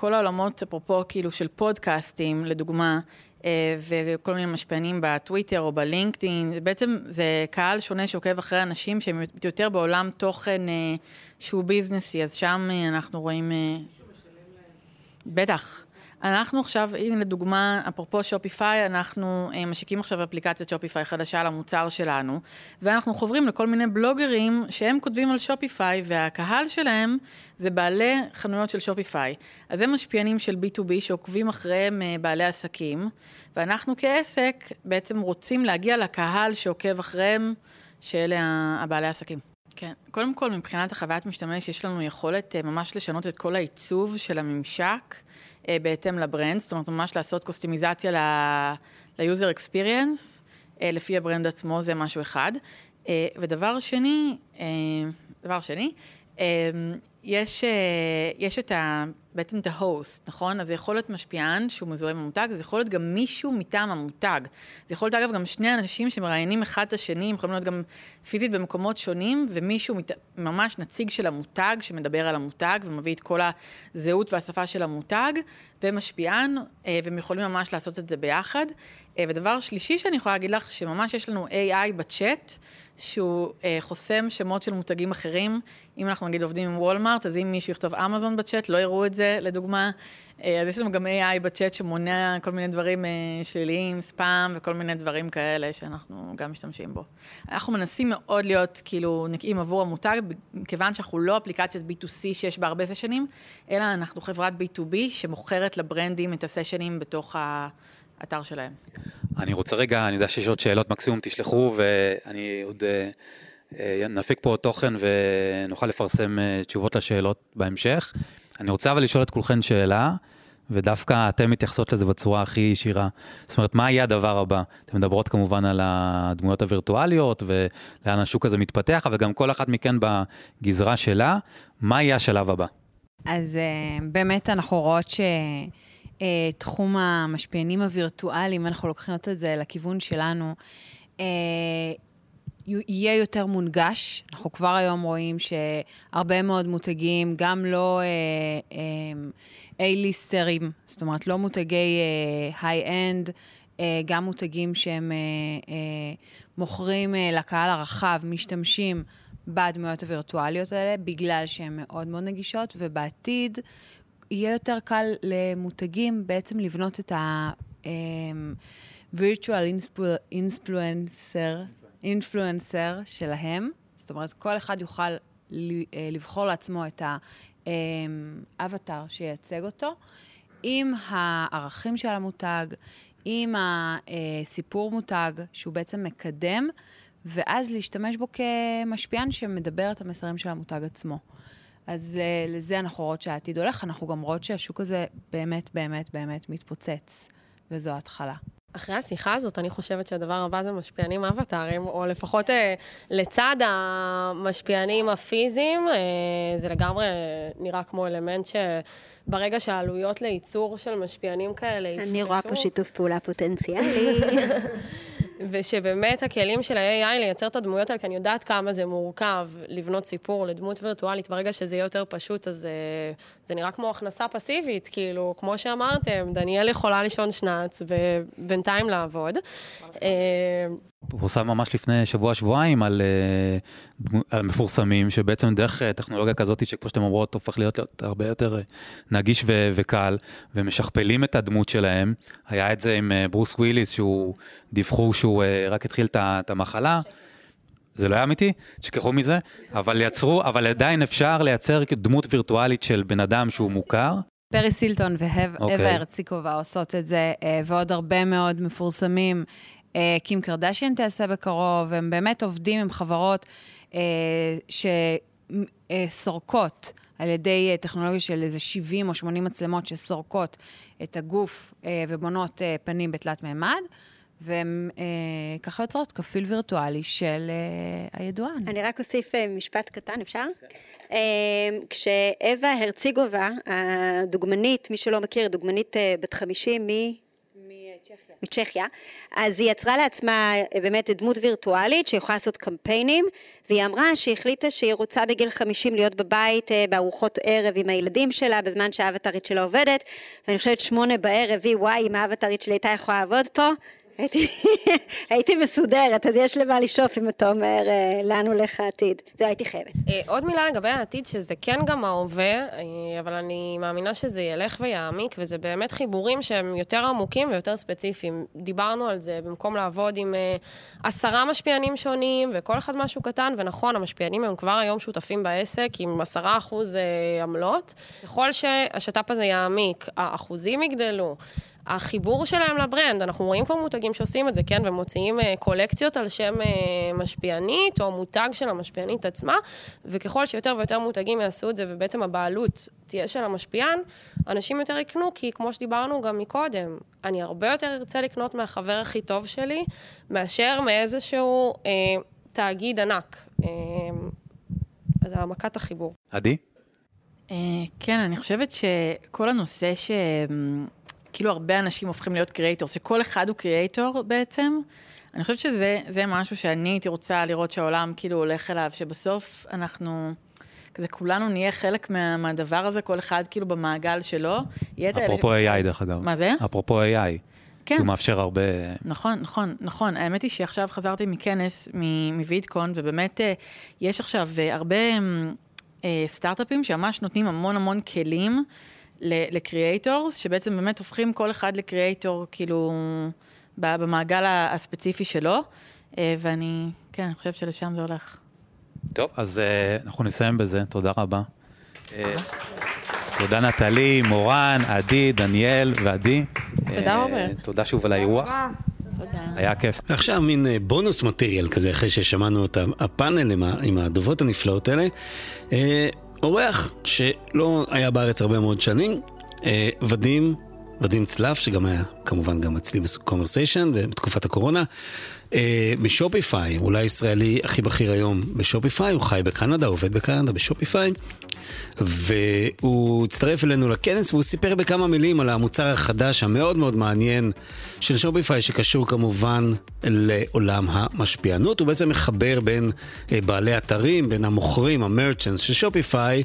כל העולמות, אפרופו כאילו של פודקאסטים, לדוגמה, אה, וכל מיני משפיענים בטוויטר או בלינקדאין, בעצם זה קהל שונה שעוקב אחרי אנשים שהם יותר בעולם תוכן אה, שהוא ביזנסי, אז שם אה, אנחנו רואים... בטח. אנחנו עכשיו, הנה לדוגמה, אפרופו שופיפיי, אנחנו אה, משיקים עכשיו אפליקציית שופיפיי חדשה למוצר שלנו, ואנחנו חוברים לכל מיני בלוגרים שהם כותבים על שופיפיי, והקהל שלהם זה בעלי חנויות של Shopify. אז הם משפיענים של B2B שעוקבים אחריהם אה, בעלי עסקים, ואנחנו כעסק בעצם רוצים להגיע לקהל שעוקב אחריהם, שאלה הבעלי עסקים. כן, קודם כל, מבחינת החוויית משתמש, יש לנו יכולת אה, ממש לשנות את כל העיצוב של הממשק אה, בהתאם ל brand, זאת אומרת, ממש לעשות קסטומיזציה ל-user experience, אה, לפי ה brand עצמו, זה משהו אחד. ודבר שני, דבר שני, יש, יש את ה... בעצם את ההוסט, נכון? אז זה יכול להיות משפיען שהוא מזוהה עם המותג, זה יכול להיות גם מישהו מטעם המותג. זה יכול להיות אגב גם שני אנשים שמראיינים אחד את השני, הם יכולים להיות גם פיזית במקומות שונים, ומישהו מת... ממש נציג של המותג שמדבר על המותג ומביא את כל הזהות והשפה של המותג, ומשפיען, אה, והם יכולים ממש לעשות את זה ביחד. אה, ודבר שלישי שאני יכולה להגיד לך, שממש יש לנו AI בצ'אט, שהוא אה, חוסם שמות של מותגים אחרים. אם אנחנו נגיד עובדים עם וולמארט, אז אם מישהו יכתוב אמזון בצ'אט, לא יראו את זה, לדוגמה. אה, אז יש לנו גם AI בצ'אט שמונע כל מיני דברים אה, שליליים, ספאם וכל מיני דברים כאלה שאנחנו גם משתמשים בו. אנחנו מנסים מאוד להיות כאילו נקיים עבור המותג, כיוון שאנחנו לא אפליקציית B2C שיש בה הרבה סשנים, אלא אנחנו חברת B2B שמוכרת לברנדים את הסשנים בתוך ה... האתר שלהם. אני רוצה רגע, אני יודע שיש עוד שאלות, מקסימום תשלחו, ואני עוד אה, אה, נפיק פה עוד תוכן ונוכל לפרסם אה, תשובות לשאלות בהמשך. אני רוצה אבל לשאול את כולכם שאלה, ודווקא אתן מתייחסות לזה בצורה הכי ישירה. זאת אומרת, מה יהיה הדבר הבא? אתן מדברות כמובן על הדמויות הווירטואליות ולאן השוק הזה מתפתח, אבל גם כל אחת מכן בגזרה שלה, מה יהיה השלב הבא? אז באמת אנחנו רואות ש... uh, תחום המשפיענים הווירטואליים, אנחנו לוקחים את זה לכיוון שלנו, uh, יהיה יותר מונגש. אנחנו כבר היום רואים שהרבה מאוד מותגים, גם לא איי-ליסטרים, uh, זאת אומרת, לא מותגי היי-אנד, uh, uh, גם מותגים שהם uh, uh, מוכרים לקהל הרחב, משתמשים בדמויות הווירטואליות האלה, בגלל שהן מאוד מאוד נגישות, ובעתיד יהיה יותר קל למותגים בעצם לבנות את ה-virtual אמ, influencer, influencer שלהם. זאת אומרת, כל אחד יוכל אה, לבחור לעצמו את האבטר אמ, שייצג אותו, עם הערכים של המותג, עם הסיפור מותג שהוא בעצם מקדם, ואז להשתמש בו כמשפיען שמדבר את המסרים של המותג עצמו. אז uh, לזה אנחנו רואות שהעתיד הולך, אנחנו גם רואות שהשוק הזה באמת, באמת, באמת מתפוצץ, וזו ההתחלה. אחרי השיחה הזאת, אני חושבת שהדבר הבא זה משפיענים אבטארים, או לפחות אה, לצד המשפיענים הפיזיים, אה, זה לגמרי נראה כמו אלמנט שברגע שהעלויות לייצור של משפיענים כאלה יפחתו... אני רואה פה שיתוף פעולה פוטנציאלי. *laughs* ושבאמת הכלים של ה-AI לייצר את הדמויות האלה, כי אני יודעת כמה זה מורכב לבנות סיפור לדמות וירטואלית, ברגע שזה יהיה יותר פשוט, אז uh, זה נראה כמו הכנסה פסיבית, כאילו, כמו שאמרתם, דניאל יכולה לישון שנץ ובינתיים לעבוד. פורסם ממש לפני שבוע-שבועיים על, uh, על מפורסמים, שבעצם דרך uh, טכנולוגיה כזאת, שכמו שאתם אומרות, הופך להיות הרבה יותר נגיש ו- וקל, ומשכפלים את הדמות שלהם. היה את זה עם ברוס וויליס, שהוא, דיווחו שהוא רק התחיל את המחלה. זה לא היה אמיתי, תשכחו מזה, אבל יצרו, אבל עדיין אפשר לייצר דמות וירטואלית של בן אדם שהוא מוכר. פרי סילטון והווה okay. אוקיי. הרציקובה עושות את זה, ועוד הרבה מאוד מפורסמים. אה, קים קרדשיין תעשה בקרוב, הם באמת עובדים עם חברות אה, שסורקות על ידי טכנולוגיה של איזה 70 או 80 מצלמות שסורקות את הגוף אה, ובונות פנים בתלת מימד. והן אה, ככה יוצרות כפיל וירטואלי של אה, הידוען. אני רק אוסיף אה, משפט קטן, אפשר? אה, כשאווה הרציגובה, הדוגמנית, מי שלא מכיר, דוגמנית אה, בת 50 מ... מצ'כיה, אז היא יצרה לעצמה אה, באמת דמות וירטואלית שיכולה לעשות קמפיינים, והיא אמרה שהיא החליטה שהיא רוצה בגיל 50 להיות בבית אה, בארוחות ערב עם הילדים שלה, בזמן שהאבטרית שלה עובדת, ואני חושבת שמונה בערב היא, וואי, אם האבטרית שלי הייתה יכולה לעבוד פה, הייתי, *laughs* הייתי מסודרת, אז יש למה לשאוף אם אתה אומר אה, לאן הולך העתיד. זה הייתי חייבת. אה, עוד מילה לגבי העתיד, שזה כן גם ההווה, אה, אבל אני מאמינה שזה ילך ויעמיק, וזה באמת חיבורים שהם יותר עמוקים ויותר ספציפיים. דיברנו על זה, במקום לעבוד עם עשרה משפיענים שונים, וכל אחד משהו קטן, ונכון, המשפיענים הם כבר היום שותפים בעסק עם עשרה אחוז עמלות. ככל שהשת"פ הזה יעמיק, האחוזים יגדלו. החיבור שלהם לברנד, אנחנו רואים כבר מותגים שעושים את זה, כן, ומוציאים אה, קולקציות על שם אה, משפיענית, או מותג של המשפיענית עצמה, וככל שיותר ויותר מותגים יעשו את זה, ובעצם הבעלות תהיה של המשפיען, אנשים יותר יקנו, כי כמו שדיברנו גם מקודם, אני הרבה יותר ארצה לקנות מהחבר הכי טוב שלי, מאשר מאיזשהו אה, תאגיד ענק. אה, אז העמקת החיבור. עדי? אה, כן, אני חושבת שכל הנושא ש... כאילו הרבה אנשים הופכים להיות קריאייטור, שכל אחד הוא קריאייטור בעצם, אני חושבת שזה זה משהו שאני הייתי רוצה לראות שהעולם כאילו הולך אליו, שבסוף אנחנו, כזה כולנו נהיה חלק מה, מהדבר הזה, כל אחד כאילו במעגל שלו. אפרופו AI דרך אגב. מה זה? אפרופו AI. כן. שהוא מאפשר הרבה... נכון, נכון, נכון. האמת היא שעכשיו חזרתי מכנס מווידקון, ובאמת אה, יש עכשיו אה, הרבה אה, סטארט-אפים שממש נותנים המון המון כלים. לקריאייטורס, שבעצם באמת הופכים כל אחד לקריאייטור, כאילו, במעגל הספציפי שלו, אה, ואני, כן, אני חושבת שלשם זה הולך. טוב, אז אה, אנחנו נסיים בזה, תודה רבה. אה, תודה נטלי, מורן, עדי, דניאל ועדי. תודה רבה. תודה שוב על האירוח. תודה. היה כיף. עכשיו מין bonus material כזה, אחרי ששמענו את הפאנל עם, עם הדוברות הנפלאות האלה. אורח שלא היה בארץ הרבה מאוד שנים, אה, ודים, ודים צלף, שגם היה כמובן גם אצלי בקומרסיישן בתקופת הקורונה, אה, ב Shopify, אולי הישראלי הכי בכיר היום ב Shopify, הוא חי בקנדה, עובד בקנדה ב Shopify, והוא הצטרף אלינו לכנס והוא סיפר בכמה מילים על המוצר החדש המאוד מאוד מעניין של Shopify, שקשור כמובן לעולם המשפיענות. הוא בעצם מחבר בין אה, בעלי אתרים, בין המוכרים, ה merchants של Shopify,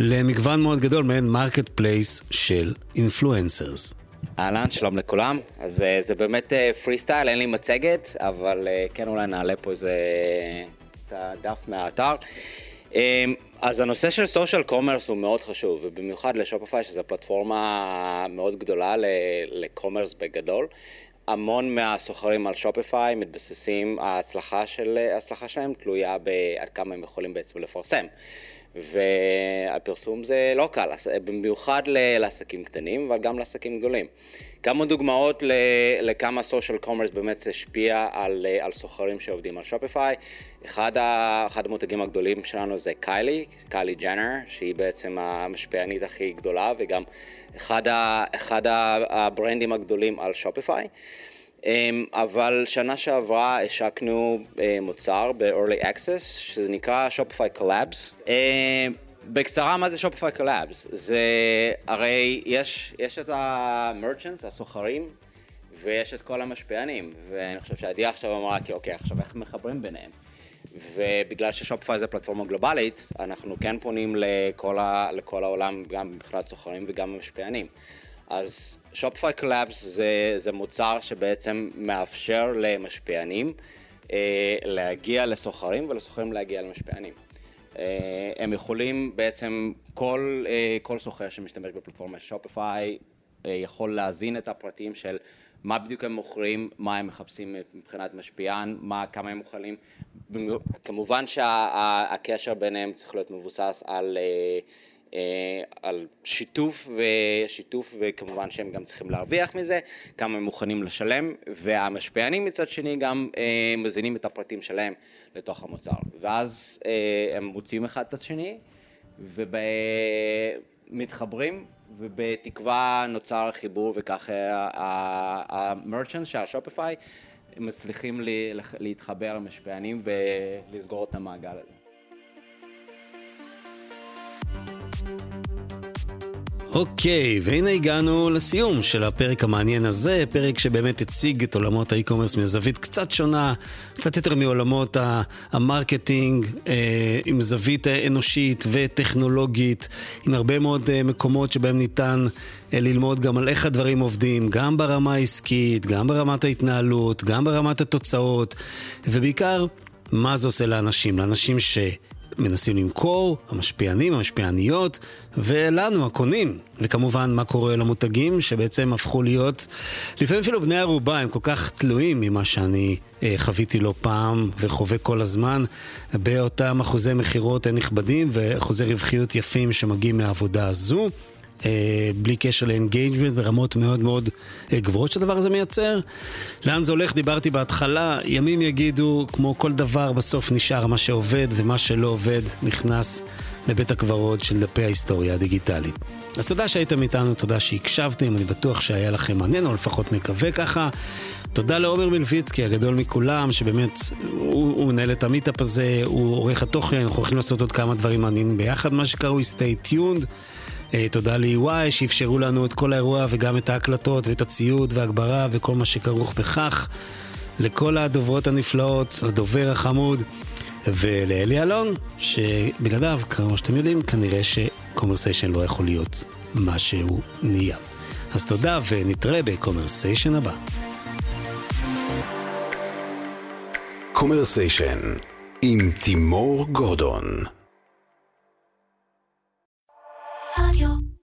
למגוון מאוד גדול מעין marketplace של influencers. אהלן, שלום לכולם. אז uh, זה באמת פרי uh, סטייל, אין לי מצגת, אבל uh, כן אולי נעלה פה איזה את הדף מהאתר. Um, אז הנושא של social commerce הוא מאוד חשוב, ובמיוחד ל Shopify, שזו פלטפורמה מאוד גדולה ל commerce בגדול. המון מהסוחרים על Shopify מתבססים, ההצלחה, של, ההצלחה שלהם תלויה בעד כמה הם יכולים בעצם לפרסם. והפרסום זה לא קל, במיוחד לעסקים קטנים, אבל גם לעסקים גדולים. כמה דוגמאות לכמה social commerce באמת השפיע על, על סוחרים שעובדים על Shopify. אחד, אחד המותגים הגדולים שלנו זה קיילי, קיילי ג'נר, שהיא בעצם המשפיענית הכי גדולה וגם אחד, אחד הברנדים הגדולים על שופיפיי. אמ, אבל שנה שעברה השקנו אה, מוצר ב-early access שזה נקרא Shopify Collabs. אמ, בקצרה מה זה Shopify Collabs? זה הרי יש, יש את ה-merchants, הסוחרים, ויש את כל המשפיענים, ואני חושב שעדי עכשיו אמרה, כי אוקיי, עכשיו איך מחברים ביניהם? ובגלל ששופיפיי זה פלטפורמה גלובלית, אנחנו כן פונים לכל, ה, לכל העולם, גם מבחינת סוחרים וגם משפיענים. אז Shopify Collabs זה, זה מוצר שבעצם מאפשר למשפיענים אה, להגיע לסוחרים ולסוחרים להגיע למשפיענים. אה, הם יכולים בעצם, כל, אה, כל סוחר שמשתמש בפלטפורמה של Shopify אה, יכול להזין את הפרטים של מה בדיוק הם מוכרים, מה הם מחפשים מבחינת משפיען, מה, כמה הם מוכנים. כמובן שהקשר ביניהם צריך להיות מבוסס על... אה, על שיתוף ושיתוף וכמובן שהם גם צריכים להרוויח מזה, כמה הם מוכנים לשלם והמשפיענים מצד שני גם אה, מזינים את הפרטים שלהם לתוך המוצר ואז אה, הם מוצאים אחד את השני ומתחברים ובתקווה נוצר חיבור וכך ה merchant של ה Shopify מצליחים להתחבר למשפיענים ולסגור את המעגל הזה. אוקיי, והנה הגענו לסיום של הפרק המעניין הזה, פרק שבאמת הציג את עולמות ה e-commerce מזווית קצת שונה, קצת יותר מעולמות ה marketing, אה, עם זווית אנושית וטכנולוגית, עם הרבה מאוד אה, מקומות שבהם ניתן אה, ללמוד גם על איך הדברים עובדים, גם ברמה העסקית, גם ברמת ההתנהלות, גם ברמת התוצאות, ובעיקר, מה זה עושה לאנשים, לאנשים ש... מנסים למכור, המשפיענים, המשפיעניות, ולנו, הקונים. וכמובן, מה קורה למותגים, שבעצם הפכו להיות, לפעמים אפילו בני ערובה, הם כל כך תלויים ממה שאני אה, חוויתי לא פעם וחווה כל הזמן, באותם אחוזי מכירות נכבדים ואחוזי רווחיות יפים שמגיעים מהעבודה הזו. אה, בלי קשר ל engagement ברמות מאוד מאוד אה, גבוהות שהדבר הזה מייצר. לאן זה הולך? דיברתי בהתחלה, ימים יגידו, כמו כל דבר, בסוף נשאר מה שעובד, ומה שלא עובד נכנס לבית הקברות של דפי ההיסטוריה הדיגיטלית. אז תודה שהייתם איתנו, תודה שהקשבתם, אני בטוח שהיה לכם מעניין, או לפחות מקווה ככה. תודה לעומר מלביצקי, הגדול מכולם, שבאמת, הוא, הוא מנהל את המיטאפ הזה, הוא עורך התוכן, אנחנו הולכים לעשות עוד כמה דברים מעניינים ביחד, מה שקרוי stay tuned. אה, תודה ל-EY שאפשרו לנו את כל האירוע וגם את ההקלטות ואת הציוד והגברה וכל מה שכרוך בכך. לכל הדוברות הנפלאות, לדובר החמוד ולאלי אלון, שבלעדיו, כמו שאתם יודעים, כנראה שקומרסיישן לא יכול להיות מה שהוא נהיה. אז תודה ונתראה בקומרסיישן הבא. קומרסיישן עם תימור גורדון Radio.